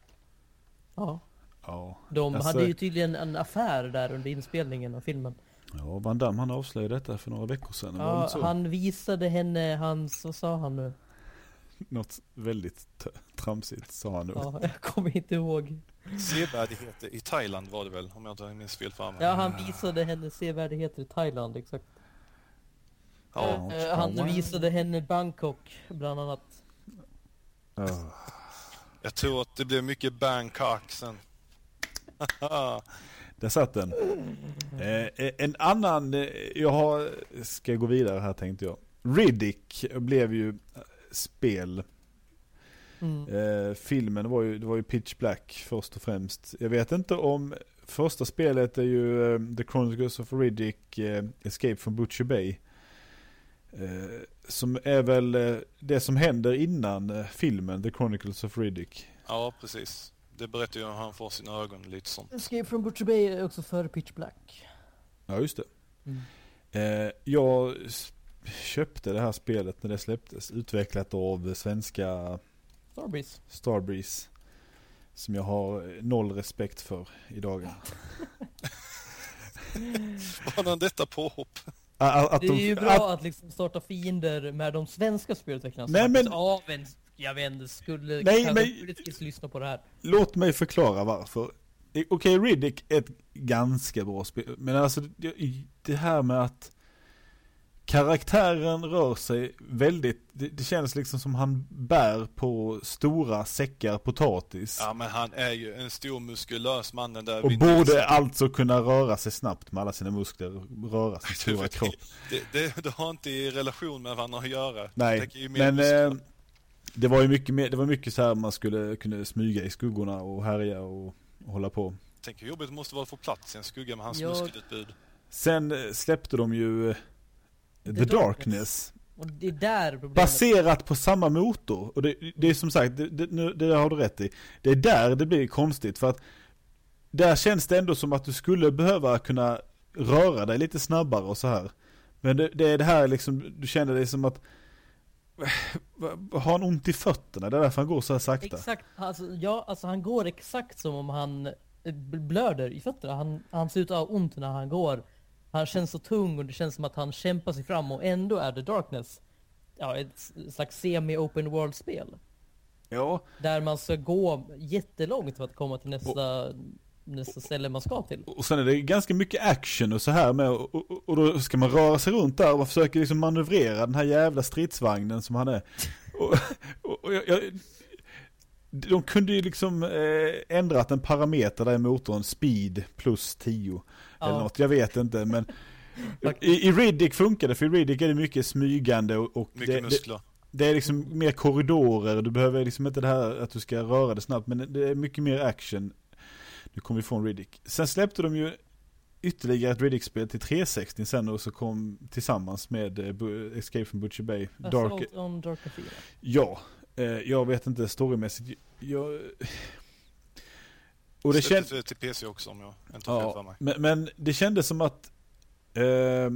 Ja. Ja. De Alltså- hade ju tydligen en affär där under inspelningen av filmen. Ja, Van Damme han avslöjade detta för några veckor sedan. Ja, han visade henne hans, vad sa han nu? *laughs* Något väldigt tramsigt sa han nu. Ja, jag kommer inte ihåg. Sevärdheter i Thailand var det väl, om jag inte minns fel för mig. Ja, han visade henne sevärdheter i Thailand, exakt. Ja. Eh, han visade henne Bangkok, bland annat. Ja. Jag tror att det blev mycket Bangkok sen. *laughs* Där satt den. Eh, en annan, eh, jag har, ska gå vidare här tänkte jag. Riddick blev ju eh, spel. Mm. Eh, filmen var ju, det var ju Pitch Black först och främst. Jag vet inte om första spelet är ju eh, The Chronicles of Riddick eh, Escape from Butcher Bay. Eh, som är väl eh, det som händer innan eh, filmen The Chronicles of Riddick. Ja, precis. Det berättar ju hur han får sina ögon lite sånt. Escape from Butcher Bay är också före Pitch Black. Ja just det. Mm. Jag köpte det här spelet när det släpptes. Utvecklat av svenska Starbreeze. Starbreeze. Som jag har noll respekt för i dagen. *laughs* Vad detta påhopp? Att Det är de- ju bra att- att liksom starta fiender med de svenska spelutvecklarna som Nej, men- avunds- jag vet inte, skulle Nej, men- lyssna på det här. Låt mig förklara varför. Okej, Riddick är ett ganska bra spel. Men alltså det här med att karaktären rör sig väldigt, det, det känns liksom som han bär på stora säckar potatis. Ja, men han är ju en stor muskulös man den där Och borde Diesel. alltså kunna röra sig snabbt med alla sina muskler, röra sin *laughs* stora Det- kropp. Det, det, det har inte i relation med varandra att göra. Nej, men eh, det var ju mycket mer, det var mycket så här man skulle kunna smyga i skuggorna och härja och, och hålla på. Tänk hur jobbigt det måste vara att få plats i en skugga med hans Jag- muskelutbud. Sen släppte de ju eh, The, The Darkness. Darkness. Och det är där problemet Baserat på samma motor. Och det, det är som sagt, det, det, nu- det har du rätt i. Det är där det blir konstigt för att där känns det ändå som att du skulle behöva kunna röra dig lite snabbare och så här. Men det, det är det här liksom, du känner dig som att *sighs* har han ont i fötterna? Det är därför han går så här sakta. Exakt, alltså, ja, alltså han går exakt som om han eh, blöder i fötterna. Han, han ser ut att ha ont när han går. Han känns så tung och det känns som att han kämpar sig fram och ändå är The Darkness ja, ett slags semi-open world-spel. Ja. Där man ska gå jättelångt för att komma till nästa, och, nästa ställe man ska till. Och sen är det ganska mycket action och så här med och, och, och då ska man röra sig runt där och man försöker liksom manövrera den här jävla stridsvagnen som han är. *laughs* Och, och jag, jag, de kunde ju liksom eh, ändrat en parameter där i motorn, speed plus 10. Ja. Eller något, jag vet inte men *laughs* i, I Riddick funkar det, för i Riddick är det mycket smygande och, och mycket det, muskler. Det, det är liksom mer korridorer, du behöver liksom inte det här att du ska röra dig snabbt, men det är mycket mer action. Nu kommer vi från Riddick. Sen släppte de ju ytterligare ett Riddick-spel till 360 sen och så kom tillsammans med uh, Escape from Butcher Bay. Dark... on Dark Ja, eh, jag vet inte storymässigt. Jag... Och det kändes... till PC också om jag inte har ja, för mig. Men, men det kändes som att eh,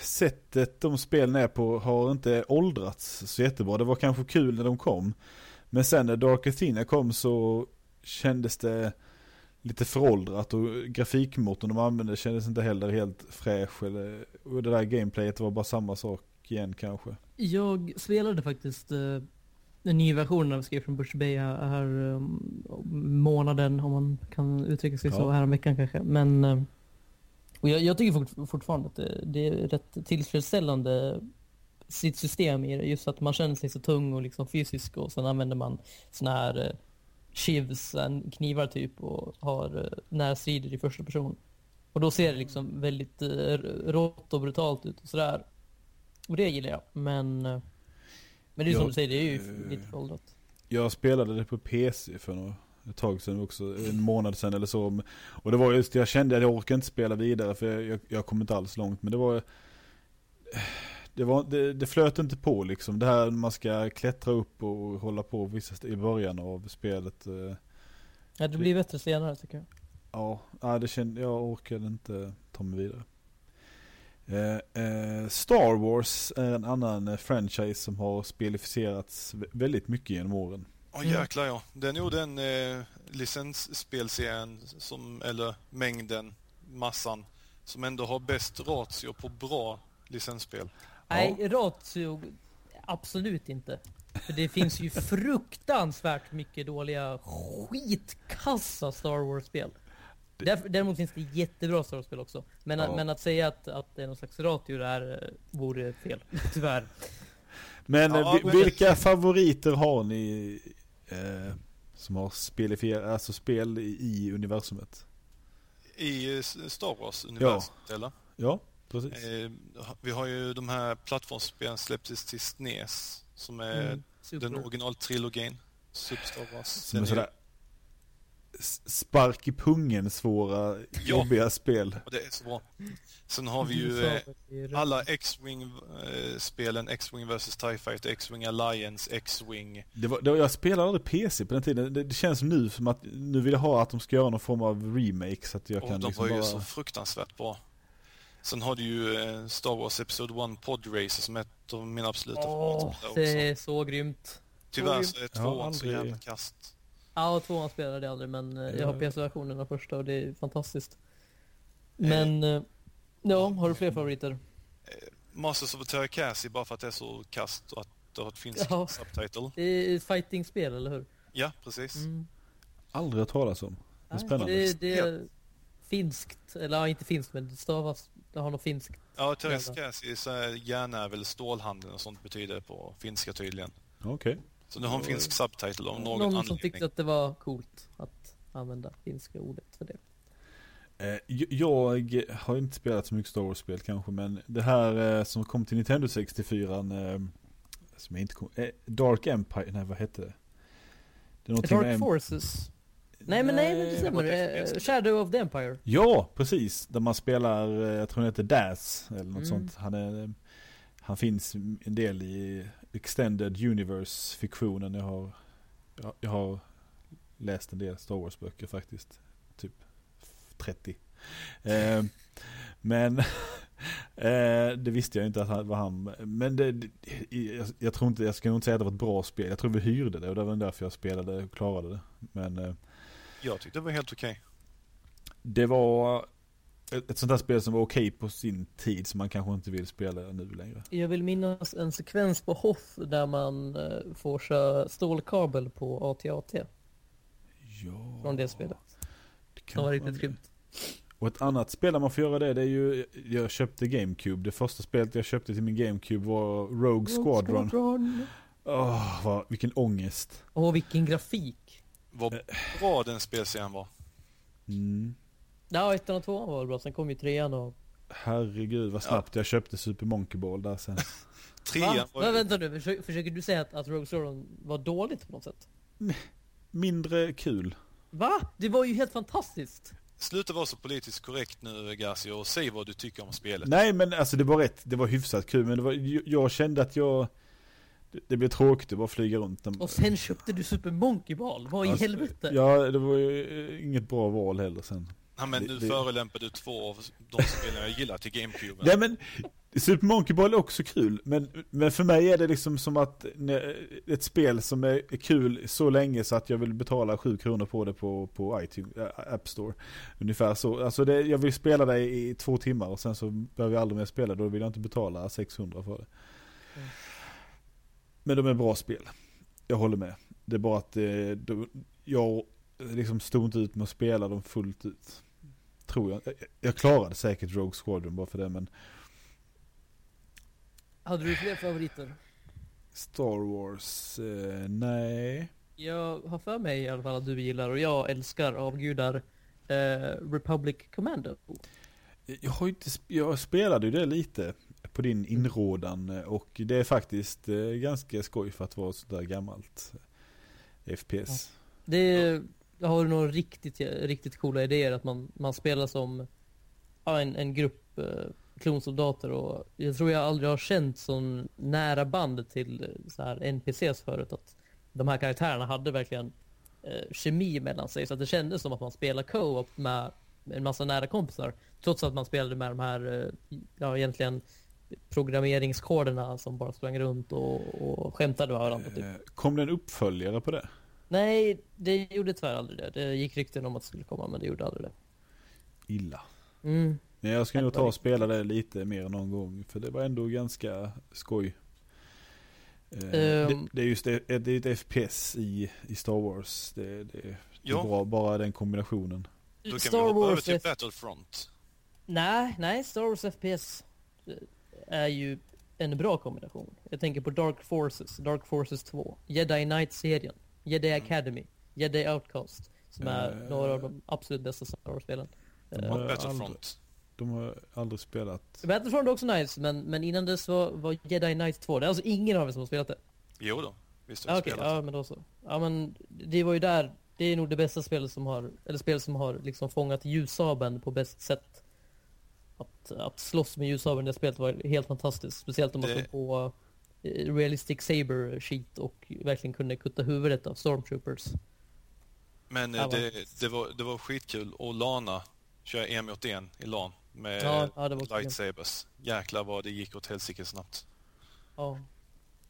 sättet de spelen är på har inte åldrats så jättebra. Det var kanske kul när de kom. Men sen när Dark Athena kom så kändes det lite föråldrat och grafikmotorn de använde kändes inte heller helt fräsch. Eller, och det där gameplayet var bara samma sak igen kanske. Jag spelade faktiskt uh, en ny version av Escape from Bush Bay här um, månaden, om man kan uttrycka sig ja. så, här om veckan kanske. Men uh, och jag, jag tycker fort, fortfarande att det, det, är rätt tillfredsställande sitt system i det. Just att man känner sig så tung och liksom fysisk och sen använder man såna här eh, shivs, knivar typ och har eh, närstrider i första person. Och då ser det liksom väldigt eh, rått och brutalt ut och sådär. Och det gillar jag. Men, men det är som du säger, det är ju lite föråldrat. Jag spelade det på PC för några ett tag sedan också, en månad sedan eller så. Och det var just, jag kände att jag orkar inte spela vidare för jag, jag, jag kom inte alls långt. Men det var, det, var det, det flöt inte på liksom. Det här man ska klättra upp och hålla på vissa i början av spelet. Eh. Ja, det blir bättre senare tycker jag. Ja, det kände, jag orkade inte ta mig vidare. Eh, eh, Star Wars är en annan eh, franchise som har spelificerats väldigt mycket genom åren. Ja oh, jäklar ja. Det är nog den eh, licensspelserien som, eller mängden, massan, som ändå har bäst ratio på bra licensspel. Nej, ja. ratio absolut inte. För det finns ju *laughs* fruktansvärt mycket dåliga skitkassa Star Wars-spel. Däremot finns det jättebra Star Wars-spel också. Men, ja. men att säga att, att det är någon slags ratio där eh, vore fel, *laughs* tyvärr. Men ja, vilka favoriter har ni eh, som har spelifierat, alltså spel i, i universumet. I eh, Star Wars-universumet ja. eller? Ja, precis. Eh, vi har ju de här plattformsspelen släpptes till SNES som är mm, den originaltrilogin. Super Star Wars. Som är sådär spark i pungen svåra, ja. jobbiga spel. Och det är så bra. Sen har vi ju eh, alla X-Wing-spelen, X-Wing vs TIE Fighter, X-Wing Alliance, X-Wing. Det var, det var, jag spelade aldrig PC på den tiden. Det, det, känns nu som att nu vill jag ha att de ska göra någon form av remake så att jag och kan de liksom var ju bara... så fruktansvärt bra. Sen har du ju eh, Star Wars Episode 1 Pod Racer som är ett av mina absoluta Åh, det är så grymt. Tyvärr så är tvåan så jävla kast. Ja, tvåan spelade jag aldrig men eh, jag har PC-versionen av första och det är fantastiskt. Men, eh, ja, har du fler favoriter? Eh, Masters of Terra Cassie bara för att det är så kast och att det har ett finskt ja. subtitle. Det är ett fighting-spel, eller hur? Ja, precis. Mm. Aldrig hört talas om. Det är spännande. Det, det är ja. finskt, eller ja, inte finskt men det stavas, det har något finskt. Ja, Terra Cassie, så järnävel, stålhandeln och sånt betyder på finska tydligen. Okej. Okay. Så du har en finsk subtitle om någon Någon anledning. som tyckte att det var coolt att använda finska ordet för det. Eh, jag har inte spelat så mycket Star Wars-spel kanske, men det här eh, som kom till Nintendo 64, eh, som jag inte kom, Dark Empire, nej vad hette det? det Dark Forces? Nej men nej, det stämmer. Shadow of the Empire. Ja, precis. Där man spelar, jag tror det heter Daz eller något mm. sånt. Han, är, han finns en del i Extended Universe-fiktionen. Jag har, jag, jag har läst en del Star Wars-böcker faktiskt. Typ 30. Eh, men *laughs* eh, det visste jag inte att han var han. Men det, jag, jag, tror inte, jag ska nog inte säga att det var ett bra spel. Jag tror vi hyrde det och det var därför jag spelade och klarade det. Men eh, Jag tyckte det var helt okej. Det var ett, ett sånt här spel som var okej på sin tid som man kanske inte vill spela nu längre. Jag vill minnas en sekvens på Hoth där man eh, får köra stålkabel på AT-AT Ja. från det spelet. det Det kan var riktigt grymt. Och ett annat spel där man får göra det, det är ju, jag köpte GameCube. Det första spelet jag köpte till min GameCube var Rogue Squadron. Squadron. Åh, vad, vilken ångest. Åh, vilken grafik. Vad bra den spelserien var. Mm. Ja, ettan och tvåan var väl bra. Sen kom ju trean och... Herregud vad snabbt jag köpte Super Monkey Ball där sen. *laughs* Trean Va? var Va? ju... Vänta nu, försöker, försöker du säga att, att Rogue Squadron var dåligt på något sätt? Mindre kul. Va? Det var ju helt fantastiskt. Sluta vara så politiskt korrekt nu Garcia och säg vad du tycker om spelet. Nej men alltså det var rätt, det var hyfsat kul men det var, jag kände att jag det- det blev tråkigt att bara flyga runt. Och sen köpte du Super Monkey Ball. Vad i Alltså, helvete? Ja, det var ju eh, inget bra val heller sen. Ja, men nu det- förolämpar du två av de spelen jag gillar till GameCube. Nej men, Super Monkey Ball är också kul, men, men för mig är det liksom som att ett spel som är kul så länge så att jag vill betala 7 kronor på det på, på iTunes, äh, App Store. Ungefär så. Alltså det, jag vill spela det i två timmar och sen så behöver jag aldrig mer spela, då vill jag inte betala 600 för det. Mm. Men de är bra spel. Jag håller med. Det är bara att eh, de, jag liksom stod inte ut med att spela dem fullt ut. Tror jag. Jag, klarade säkert Rogue Squadron bara för det men Hade du fler favoriter? Star Wars, eh, nej. Jag har för mig i alla fall att du gillar och jag älskar avgudar eh, Republic Commando. Jag har inte, jag spelade ju det lite på din inrådan eh, och det är faktiskt eh, ganska skoj för att vara sådär gammalt eh, FPS. Det jag har några riktigt, riktigt coola idéer att man, man spelar som ja, en, en grupp eh, klonsoldater och jag tror jag aldrig har känt sån nära band till så här NPCs förut att de här karaktärerna hade verkligen eh, kemi mellan sig så att det kändes som att man spelar co-op med en massa nära kompisar trots att man spelade med de här, eh, ja egentligen programmeringskoderna som bara sprang runt och, och skämtade med varandra typ. Eh, kom det en uppföljare på det? Nej, det gjorde tyvärr aldrig det. Det gick rykten om att det skulle komma, men det gjorde aldrig det. Illa. Mm. Men jag ska nog ta och spela det lite mer någon gång för det var ändå ganska skoj. Eh, det, Ehm. det är just det, det är ett FPS i, i Star Wars. Det, det, det är bra, bara den kombinationen. Då kan vi Star hoppa över Wars till F- Battlefront. Nej, nej, Star Wars FPS eh, är ju en bra kombination. Jag tänker på Dark Forces, Dark Forces 2, Jedi Knight-serien, Jedi Academy, Jedi Outcast, som är Eh. några av de absolut bästa Star Wars-spelen. De Eh, Battlefront. De har aldrig spelat. Battlefront är också nice, men, men innan dess var, var Jedi Knight 2, det är alltså ingen av er som har spelat det? Jo då, visst har Ja, jag Okej, spelat. ja men då så. Ja men det var ju där, det är nog det bästa spelet som har, eller spel som har liksom fångat ljussabeln på bäst sätt. Att, att slåss med ljussabeln i det spelet var helt fantastiskt. Speciellt om man Det- slog på Realistic Saber sheet och verkligen kunde kutta huvudet av Stormtroopers. Men eh, det, det, var, det var skitkul att Lana köra en mot en i LAN med Ja, ja, det var också grymt. lightsabers. Jäklar vad det gick åt helsike snabbt. Ja.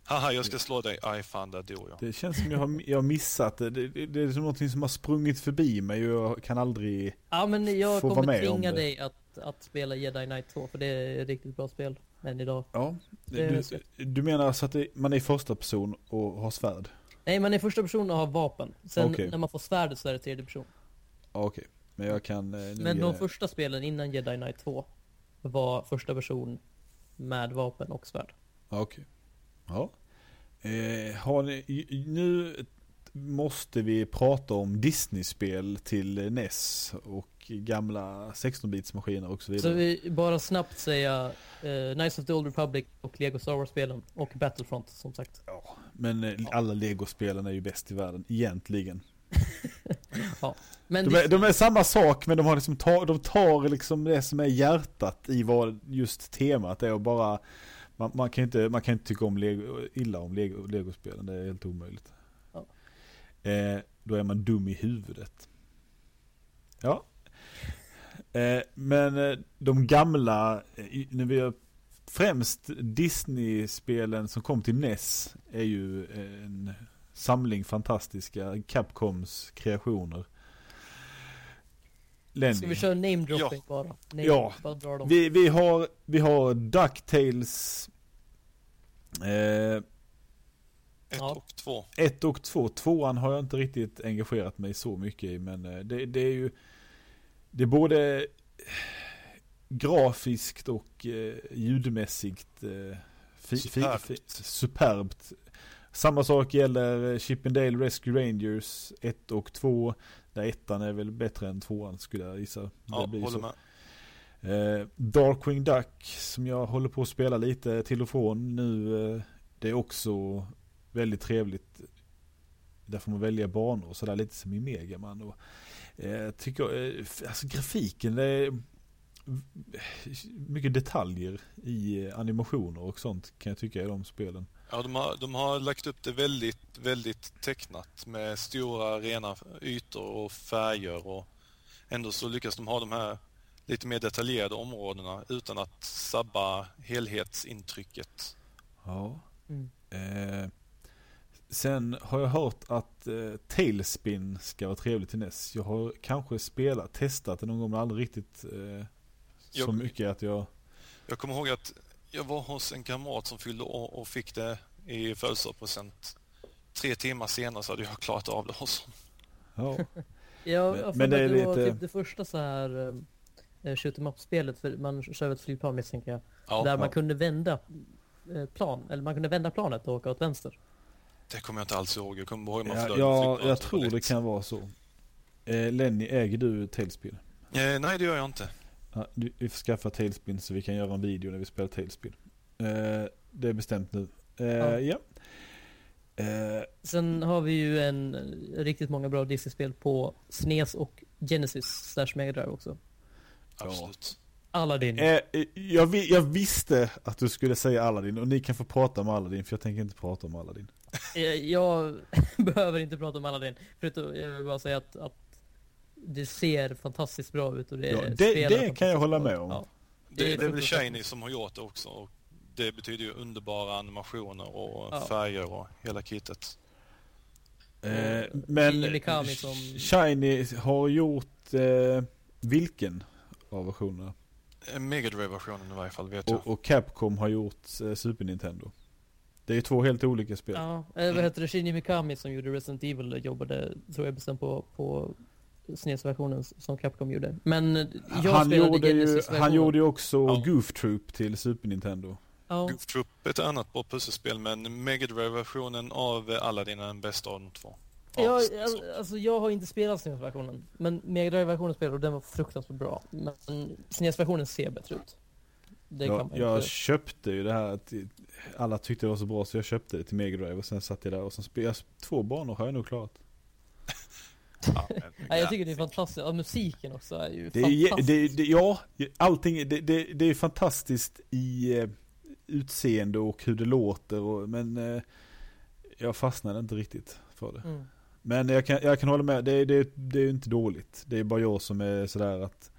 Haha, jag ska slå dig. Aj fan, där dog jag. Det känns som jag har, jag har missat det. Det, det. det är som någonting som har sprungit förbi mig och jag kan aldrig... ja men jag Får vara kommer med om tvinga det. dig att, att spela Jedi Knight 2 för det är ett riktigt bra spel än idag. Ja, du, du menar alltså att det, man är första person och har svärd? Nej man är första person och har vapen. Sen Okej. när man får svärdet så är det tredje person. Okej. Men jag kan... eh, Men ge- de första spelen innan Jedi Knight 2 var första person med vapen och svärd. Okej. Ja. Eh, har ni, nu måste vi prata om Disney-spel till NES och gamla 16-bits-maskiner och så vidare. Så vi bara snabbt säga uh, Knights of the Old Republic och Lego Star Wars-spelen och Battlefront som sagt. Ja, men eh, alla Lego-spelen är ju bäst i världen, egentligen. *laughs* Men De är, de är samma sak men de har liksom ta, de tar liksom det som är hjärtat i vad just temat är och bara man, man kan inte, man kan inte tycka om Lego, illa om Lego, Lego-spelen, det är helt omöjligt. Ja. Eh, då är man dum i huvudet. Ja. Eh, men eh, de gamla, eh, när vi har främst Disney-spelen som kom till NES är ju en samling fantastiska Capcoms kreationer. Lenny. Ska vi köra name dropping bara? Name, Ja. Bara. Vi, vi har, vi har DuckTales eh, Ett Ja. och två. 1 och 2. Tvåan har jag inte riktigt engagerat mig så mycket i men det, det är ju Det är både grafiskt och eh, ljudmässigt eh, Superbt. superbt. Samma sak gäller eh, Chippendale Rescue Rangers 1 och 2. Där ettan är väl bättre än tvåan skulle jag gissa. Ja, Det blir håller så. med. Eh, Darkwing Duck som jag håller på att spela lite till och från nu. Eh, det är också väldigt trevligt. Där får man välja banor och sådär lite som i Megaman. Och, eh, tycker, eh, alltså grafiken, det är mycket detaljer i eh, animationer och sånt kan jag tycka i de spelen. Ja, de har, de har lagt upp det väldigt, väldigt tecknat med stora rena ytor och färger och ändå så lyckas de ha de här lite mer detaljerade områdena utan att sabba helhetsintrycket. Ja. Mm. Eh, sen har jag hört att eh, Tailspin ska vara trevligt till NES. Jag har kanske spelat, testat det någon gång men aldrig riktigt eh, så Jag- mycket att jag... Jag kommer ihåg att jag var hos en kamrat som fyllde år och fick det i födelsedagspresent. Tre timmar senare så hade jag klarat av det hos honom. Ja. *laughs* Ja, Men- men det det, är det var lite- typ det första så här uh, shoot em up-spelet, för man kör ett flygplan misstänker jag. Ja, där man ja. kunde vända eh, plan, eller man kunde vända planet och åka åt vänster. Det kommer jag inte alls ihåg. Jag kommer ihåg man Ja, ja, jag tror det kan vara så. Eh, Lenny, äger du Tailspin? Eh, nej, det gör jag inte. Ja, du- vi får skaffa Tailspin så vi kan göra en video när vi spelar Tailspin. Eh, det är bestämt nu. Eh, Ja. ja. Eh, Sen har vi ju en riktigt många bra Disney-spel på SNES och Genesis slash Mega Drive också. Absolut. Aladdin. Eh, jag, vi- jag visste att du skulle säga Aladdin och ni kan få prata om Aladdin för jag tänker inte prata om Aladdin. Eh, Jag *laughs* behöver inte prata om Aladdin. Förutom jag vill bara säga att, att det ser fantastiskt bra ut och det, Ja, det- det kan jag hålla med om. Ja. Det, Det är det är väl. Shiny som har gjort det också. Och det betyder ju underbara animationer och Ja. färger och hela kittet. Eh, Mm. men som- Shiny har gjort eh, vilken av versionerna? Eh, Mega Drive-versionen i varje fall vet jag. Och, och Capcom har gjort eh, Super Nintendo. Det är två helt olika spel. Ja, eh, vad heter det? Shinji Mikami som gjorde Resident Evil jobbade, tror jag bestämt på, på SNES-versionen som Capcom gjorde. Men jag han, spelade gjorde ju, han gjorde ju också Ja. Goof Troop till Super Nintendo. Ja, Goof Troop är ett annat bra pusselspel men Mega Drive-versionen av Aladdin är den bästa av de två. Ja, jag, alltså jag har inte spelat SNES-versionen. Men Mega Drive-versionen spelade och den var fruktansvärt bra. Men SNES-versionen ser bättre ut. Det kan Jag, man jag inte... köpte ju det här att alla tyckte det var så bra så jag köpte det till Mega Drive och sen satt jag där och sen spelade två banor har jag nog klarat. *laughs* Ja, jag tycker det är fantastiskt. Ja, musiken också är ju Det är, det, det, ja, allting, det, det, det är fantastiskt i eh, utseende och hur det låter och, men eh, jag fastnade inte riktigt för det. Mm. Men jag kan, jag kan hålla med, det, det, det är ju inte dåligt. Det är bara jag som är sådär att.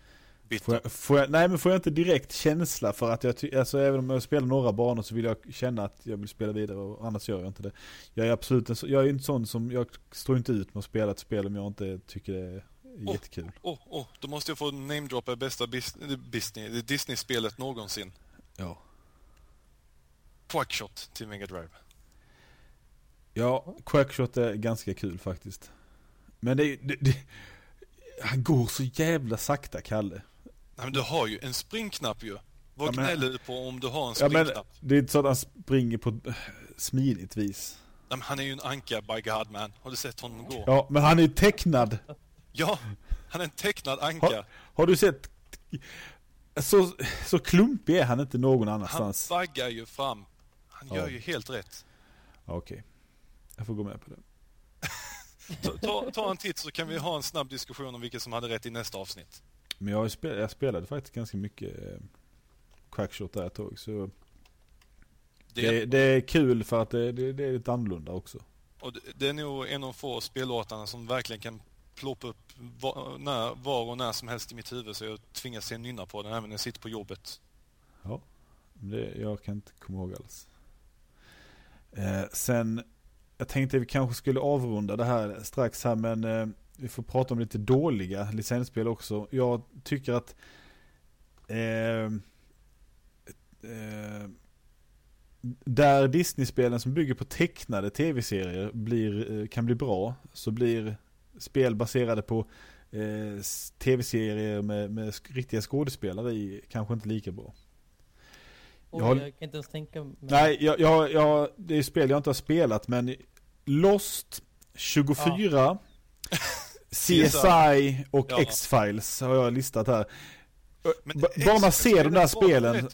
Får jag, får jag, nej men får jag inte direkt känsla för att jag alltså även om jag spelar några banor så vill jag känna att jag vill spela vidare och annars gör jag inte det. Jag är absolut en, jag är inte sån som, jag står inte ut med att spela ett spel om jag inte tycker det är Åh. jättekul. Åh, åh, då måste jag få namedroppa bästa bis- Disney, Disney-spelet någonsin. Ja. Quackshot till Mega Drive. Ja, Quackshot är ganska kul faktiskt. Men det, är- det, det han går så jävla sakta Kalle. Nej, men du har ju en springknapp ju. Vad Ja, gnäller du på om du har en Ja men springknapp? det är inte så att han springer på ett smidigt vis. Nej, men han är ju en anka by God man. Har du sett honom gå? Ja, men han är ju tecknad. Ja, han är en tecknad anka. Har du sett? Så, så klumpig är han inte någon Han annanstans. vaggar ju fram. Han Ja. gör ju helt rätt. Okej. Jag får gå med på det. *laughs* Ta, ta, ta en titt så kan vi ha en snabb diskussion om vilket som hade rätt i nästa avsnitt. Men jag, spel, jag spelade faktiskt ganska mycket eh, Quackshot där ett tag. Så Det, det, det är kul för att det, det, är lite annorlunda också. och det, det är nog en av få spellåtarna som verkligen kan ploppa upp var, när, var och när som helst i mitt huvud så jag tvingas se nynna på den även när jag sitter på jobbet. Ja, det, jag kan inte komma ihåg alls. Eh, sen, jag tänkte vi kanske skulle avrunda det här strax här men eh, vi får prata om lite dåliga licensspel också. Jag tycker att eh, eh, där Disney-spelen som bygger på tecknade tv-serier blir, eh, kan bli bra så blir spel baserade på eh, tv-serier med, med riktiga skådespelare i kanske inte lika bra. Jag, har... jag kan inte ens tänka mig. Nej, jag, jag, jag, det är spel jag inte har spelat men Lost 24 ja. *laughs* CSI och ja. X-Files har jag listat här. Men Bara man ser de där spelen.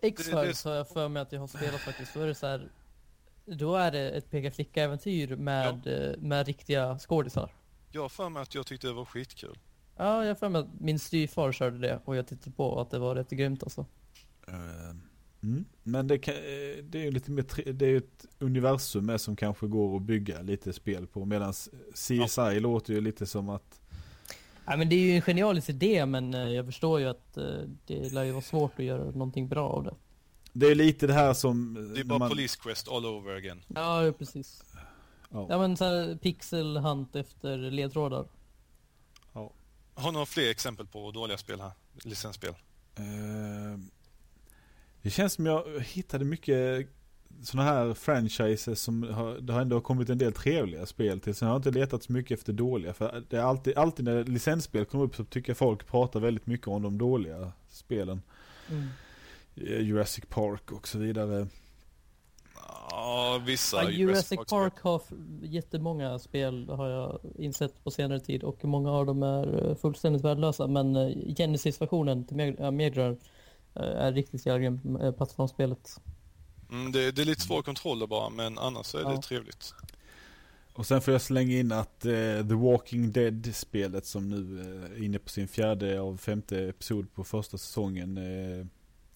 X-Files har jag för mig att jag har spelat faktiskt. Då är det så här, Då är det ett peka-flicka-äventyr med, ja. Eh, med riktiga skådisar. Jag har för mig att jag tyckte det var skitkul. Ja, jag har för mig att min styvfar körde det och jag tittade på att det var rätt grymt alltså. Uh, mm. Men det, kan, eh, det är ju lite mer, det är ett universum med som kanske går att bygga lite spel på. Medan CSI ja. låter ju lite som att Ja, men det är ju en genialisk idé men eh, jag förstår ju att det lär ju vara svårt att göra någonting bra av det. Det är lite det här som... Det är bara man... Police Quest all over again. Ja, precis. Ja, ja men så här, pixel hunt efter ledtrådar. Har du några fler exempel på dåliga spel här? Licensspel? Uh, det känns som jag hittade mycket sådana här franchises som har, det har ändå kommit en del trevliga spel till. Sen har jag inte letat så mycket efter dåliga. För det är alltid, alltid när licensspel kommer upp så tycker jag folk pratar väldigt mycket om de dåliga spelen. Mm. Eh, Jurassic Park och så vidare. Ja, vissa. Ja, Jurassic Park har jättemånga spel har jag insett på senare tid och många av dem är eh, fullständigt värdelösa. Men eh, Genesis-versionen till Mega eh, är riktigt jävla grym, plattformsspelet. Mm, det, det, är lite svåra kontroller bara, men annars så är det trevligt. Och sen får jag slänga in att eh, The Walking Dead-spelet som nu är eh, inne på sin fjärde av femte episod på första säsongen eh,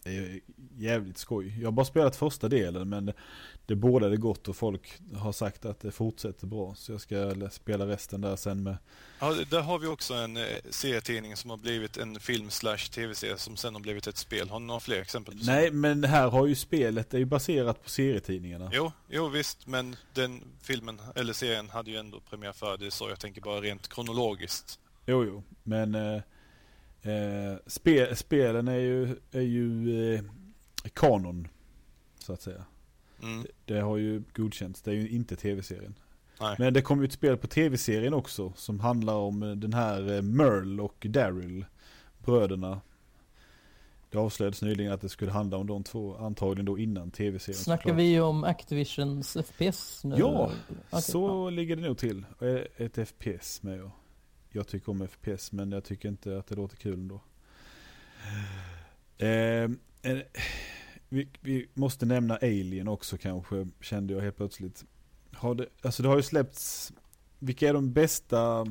är jävligt skoj. Jag har bara spelat första delen men det bådade gott och folk har sagt att det fortsätter bra. Så jag ska spela resten där sen med. Ja, där har vi också en eh, serietidning som har blivit en film slash tv-serie som sen har blivit ett spel. Har ni några fler exempel? Nej, men här har ju spelet, det är ju baserat på serietidningarna. Jo, jo visst, men den filmen, eller serien hade ju ändå premiär för det så jag tänker bara rent kronologiskt. Jo, jo, men eh, eh, spe, spelen är ju, är ju eh, kanon, så att säga. Mm. Det, det, har ju godkänts. Det är ju inte tv-serien. Men det kom ju ett spel på tv-serien också som handlar om eh, den här eh, Merle och Daryl, bröderna. Det avslöjades nyligen att det skulle handla om de två, antagligen då innan tv-serien. Snackar vi ju om Activisions FPS nu? Ja, okay. så ligger det nog till. Ett FPS med jag. Jag tycker om FPS men jag tycker inte att det låter kul ändå. Eh, vi, vi, måste nämna Alien också kanske, kände jag helt plötsligt. Har det, alltså det har ju släppts, vilka är de bästa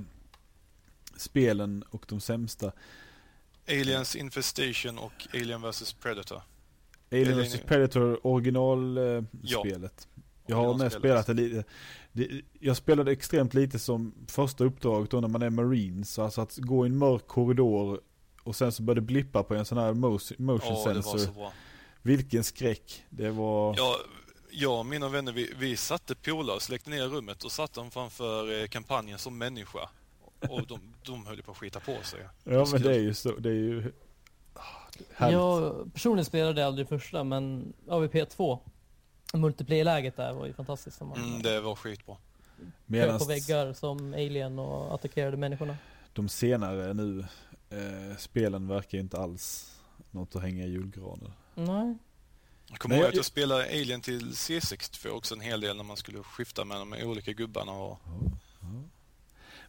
spelen och de sämsta? Aliens Infestation och Alien vs Predator. Alien vs Predator originalspelet. Ja. Jag har med spelat det lite. jag spelade extremt lite som första uppdraget då när man är marines. Alltså att gå i en mörk korridor och sen så började det blippa på en sån här motion, motion oh, sensor. Det var så bra. Vilken skräck. Det var... Ja, jag och mina vänner, vi, vi satte polare, släckte ner rummet och satte dem framför eh, kampanjen som människa. Och de, de höll på att skita på sig. Ja, men det är ju så. Det är ju... Härligt. Jag personligen spelade aldrig första, men AVP2 multiplayer-läget där var ju fantastiskt. Man, mm, det var skitbra. Medans... på väggar som alien och attackerade människorna. De senare nu, eh, spelen verkar inte alls något att hänga i julgranen. Nej. Jag kommer ihåg att jag spelade Alien till C62 också en hel del när man skulle skifta mellan de olika gubbarna och... Ja, ja.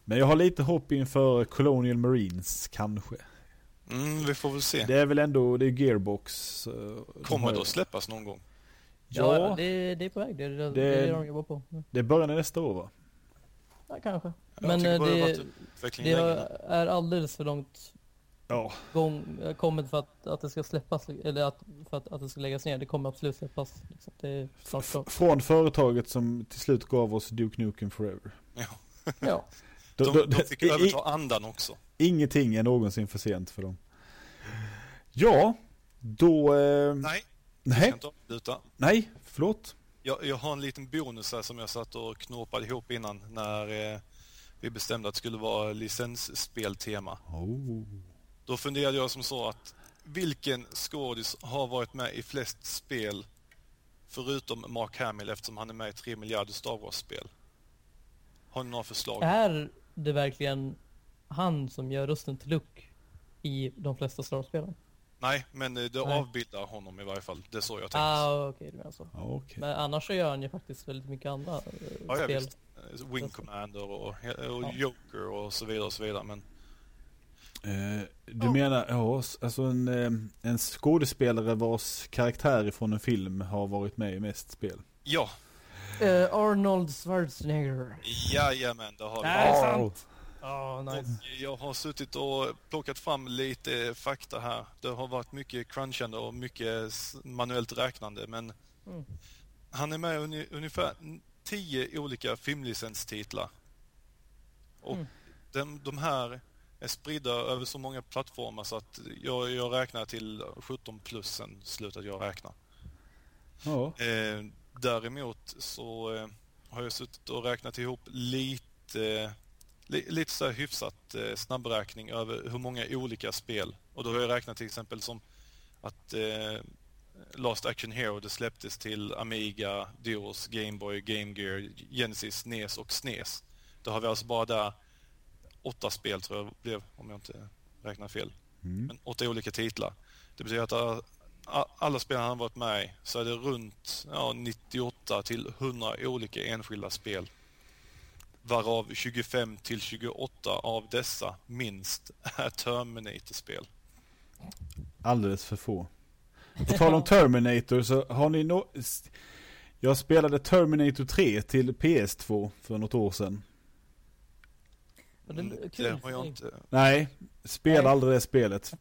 Men jag har lite hopp inför Colonial Marines, kanske. Mm, vi får väl se. Det är väl ändå, det är Gearbox. Eh, kommer det att släppas någon gång? Ja, ja det, det, är på väg. Det, det, det är det de jobbar på. Det är början av nästa år va? Ja, kanske. Men eh, det, det är alldeles för långt ja. gång, eh, kommit för att, att det ska släppas, eller att, för att, att det ska läggas ner. Det kommer absolut släppas. Liksom. Det är Från företaget som till slut gav oss Duke Nukem Forever. Ja. ja. de, de, de fick överta andan också. Ingenting är någonsin för sent för dem. Ja, då... Eh... Nej, Nej. Nej, förlåt. Jag, jag har en liten bonus här som jag satt och knåpade ihop innan när eh, vi bestämde att det skulle vara licensspeltema. Oh. Då funderade jag som så att vilken skådis har varit med i flest spel förutom Mark Hamill eftersom han är med i 3 miljarder Star Wars-spel? Har ni några förslag? Är det verkligen han som gör rösten till Luke i de flesta Star Wars-spelen? Nej, men det Nej. avbildar honom i varje fall. Det är så jag tänkte. Ah, okej, du menar så. Ja, okej. Men annars så gör han ju faktiskt väldigt mycket andra Ja, ja, spel. visst. Eh, Wing Commander och, och Ja. Joker och så vidare och så vidare. Men du menar, ja, alltså en, eh, en skådespelare vars karaktär från en film har varit med i mest spel. ja, Eh, Arnold Schwarzenegger. jajamän, det har vi. Nej, sant. Ja, nice. Jag har suttit och plockat fram lite fakta här. Det har varit mycket crunchande och mycket manuellt räknande men Mm. han är med i ungefär tio olika filmlicenstitlar. Och Mm. de, de här är spridda över så många plattformar så att jag, jag räknar till 17 plus sen slutade jag räkna. Ja. Eh, däremot så eh, har jag suttit och räknat ihop lite, li, lite så här hyfsat eh, snabbräkning över hur många olika spel. Och då har jag räknat till exempel som att eh, Last Action Hero det släpptes till Amiga, DOS, Game Boy, Game Gear, Genesis, NES och SNES. Då har vi alltså bara där åtta spel tror jag blev, om jag inte räknar fel Mm. men åtta olika titlar. Det betyder att a- alla spel han har varit med i så är det runt ja, 98 till 100 olika enskilda spel. Varav 25 till 28 av dessa minst *laughs* är Terminator-spel. Alldeles för få. På *laughs* tal om Terminator så har ni no Jag spelade Terminator 3 till PS2 för något år sedan. Och det, Mm. Det har jag inte... Nej, spela Nej. aldrig det spelet.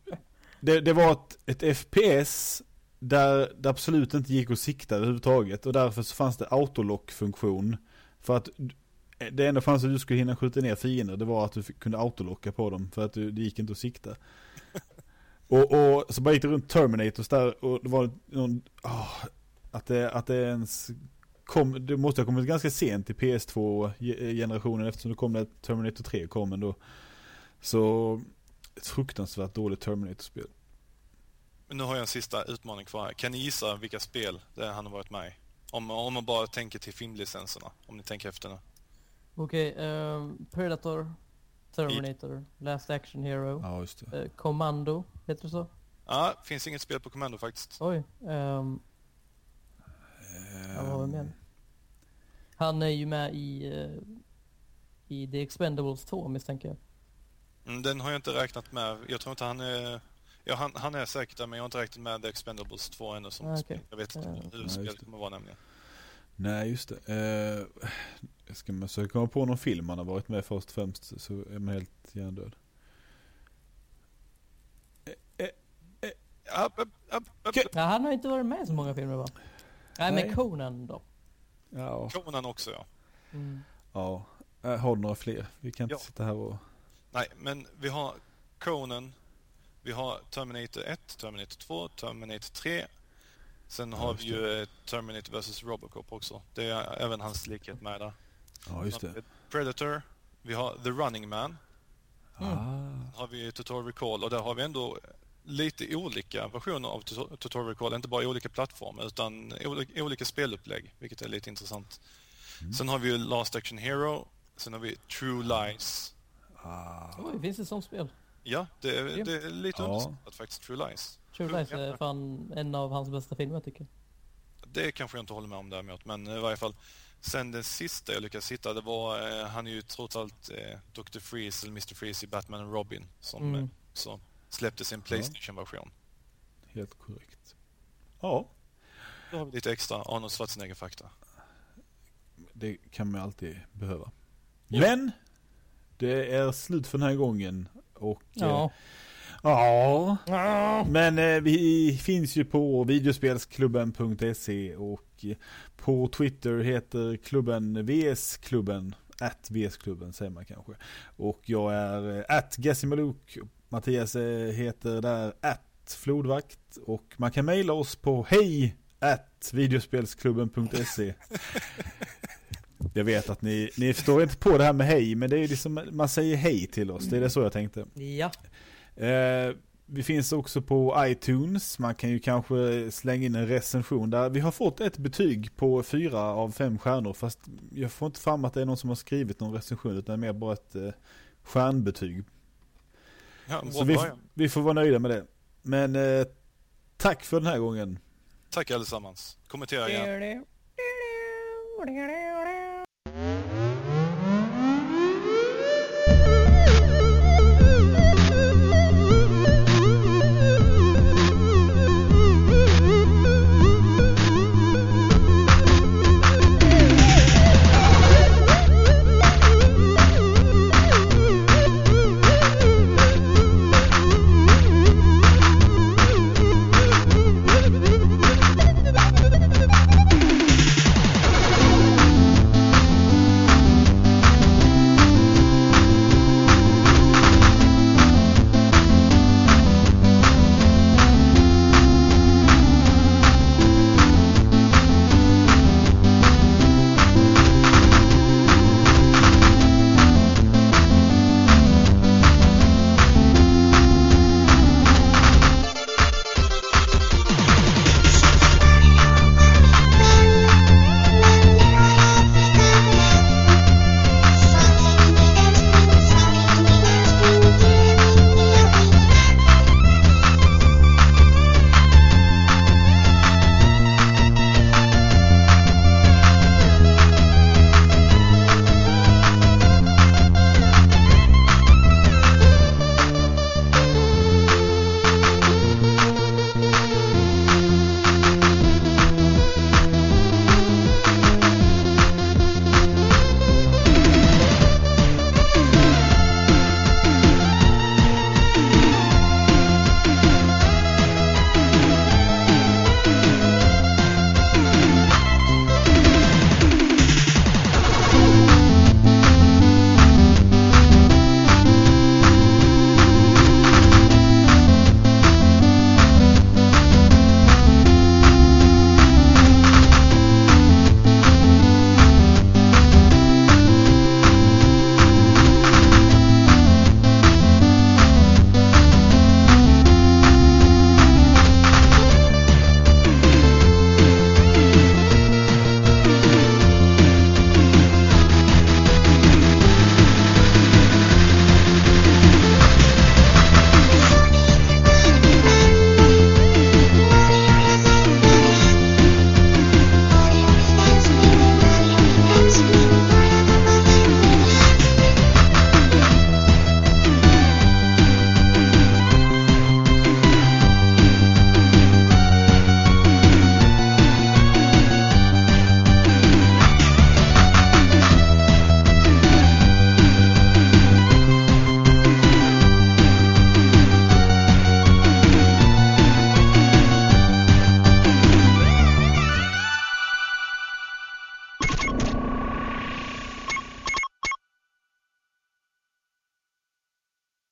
Det, det var ett, ett FPS där det absolut inte gick att sikta överhuvudtaget och därför så fanns det autolock-funktion. För att det enda fanns att du skulle hinna skjuta ner fiender, det var att du fick, kunde autolocka på dem för att du, det gick inte att sikta. *laughs* Och, och så bara gick det runt Terminators där och det var någon, ah, att, det, att det ens kom, det måste ha kommit ganska sent i PS2-generationen eftersom det kom när Terminator 3 kom ändå. Så ett fruktansvärt dåligt Terminator-spel. Men nu har jag en sista utmaning kvar. Kan ni gissa vilka spel det han har varit med i? Om, om man bara tänker till filmlicenserna. Om ni tänker efter nu. Okej, ehm, Predator, Terminator, Last Action Hero, Ja, just det. eh, Commando, heter det så? Ja, finns inget spel på Commando faktiskt. Oj. ehm, Ja, vad var det mer? han är ju med i, eh, i The Expendables 2 misstänker jag. Mm, Den har jag inte räknat med. Jag tror inte han är... Ja, han, han är säkert där, men jag har inte räknat med The Expendables 2 ännu som Ah, okej. Jag vet inte Ja. hur Ja, spelet kommer vara nämligen. Nej, just det. Eh, jag ska man söka komma på någon film han har varit med först och främst så är man helt hjärndöd. Upp, upp. Okej. Ja, han har inte varit med i så många filmer va? Nej, Nej. men Conan då. Ja. Conan också, ja. Mm. ja. Eh, Har du några fler? Vi kan inte Ja. sitta här och... Nej, men vi har Conan, vi har Terminator 1, Terminator 2, Terminator 3. Sen Ja, har vi ju eh, Terminator vs Robocop också. Det är även hans likhet med där. Ja, just det. Predator, vi har The Running Man, Mm. Ah. har vi Total Recall och där har vi ändå lite olika versioner av Total Recall. Inte bara olika plattformar utan olika, olika spelupplägg, vilket är lite intressant. Mm. Sen har vi ju Last Action Hero, sen har vi True Lies. Ah. Oj, finns det som spel? Ja, det är, det är lite Ja. underskattat faktiskt, True Lies. True Lies är fan en av hans bästa filmer tycker jag. Det kanske jag inte håller med om däremot, men i varje fall. Sen den sista jag lyckades hitta, det var, eh, han är ju trots allt eh, Dr. Freeze, eller Mr. Freeze i Batman och Robin, som Mm. eh, så släppte sin Playstation-version. Helt korrekt. Ja, Då har vi lite extra Arnold Schwarzenegger-fakta. det kan man alltid behöva. Ja. Men! Det är slut för den här gången. Och... eh, Ja. Ja. Ja. Men eh, vi finns ju på videospelsklubben.se och eh, på Twitter heter klubben VS-klubben. At VS-klubben säger man kanske. Och jag är eh, at Gessimaluk. Mattias eh, heter där at Flodvakt. Och man kan mejla oss på hej at videospelsklubben.se *laughs* Jag vet att ni, ni förstår inte på det här med hej, men det är liksom, man säger hej till oss, det är det så jag tänkte. Ja. Eh, vi finns också på iTunes, man kan ju kanske slänga in en recension där. Vi har fått ett betyg på fyra av fem stjärnor, fast jag får inte fram att det är någon som har skrivit någon recension, utan mer bara ett eh, stjärnbetyg. Ja, Så vi, vi får vara nöjda med det. Men eh, tack för den här gången. Tack allesammans. Kommentera gärna.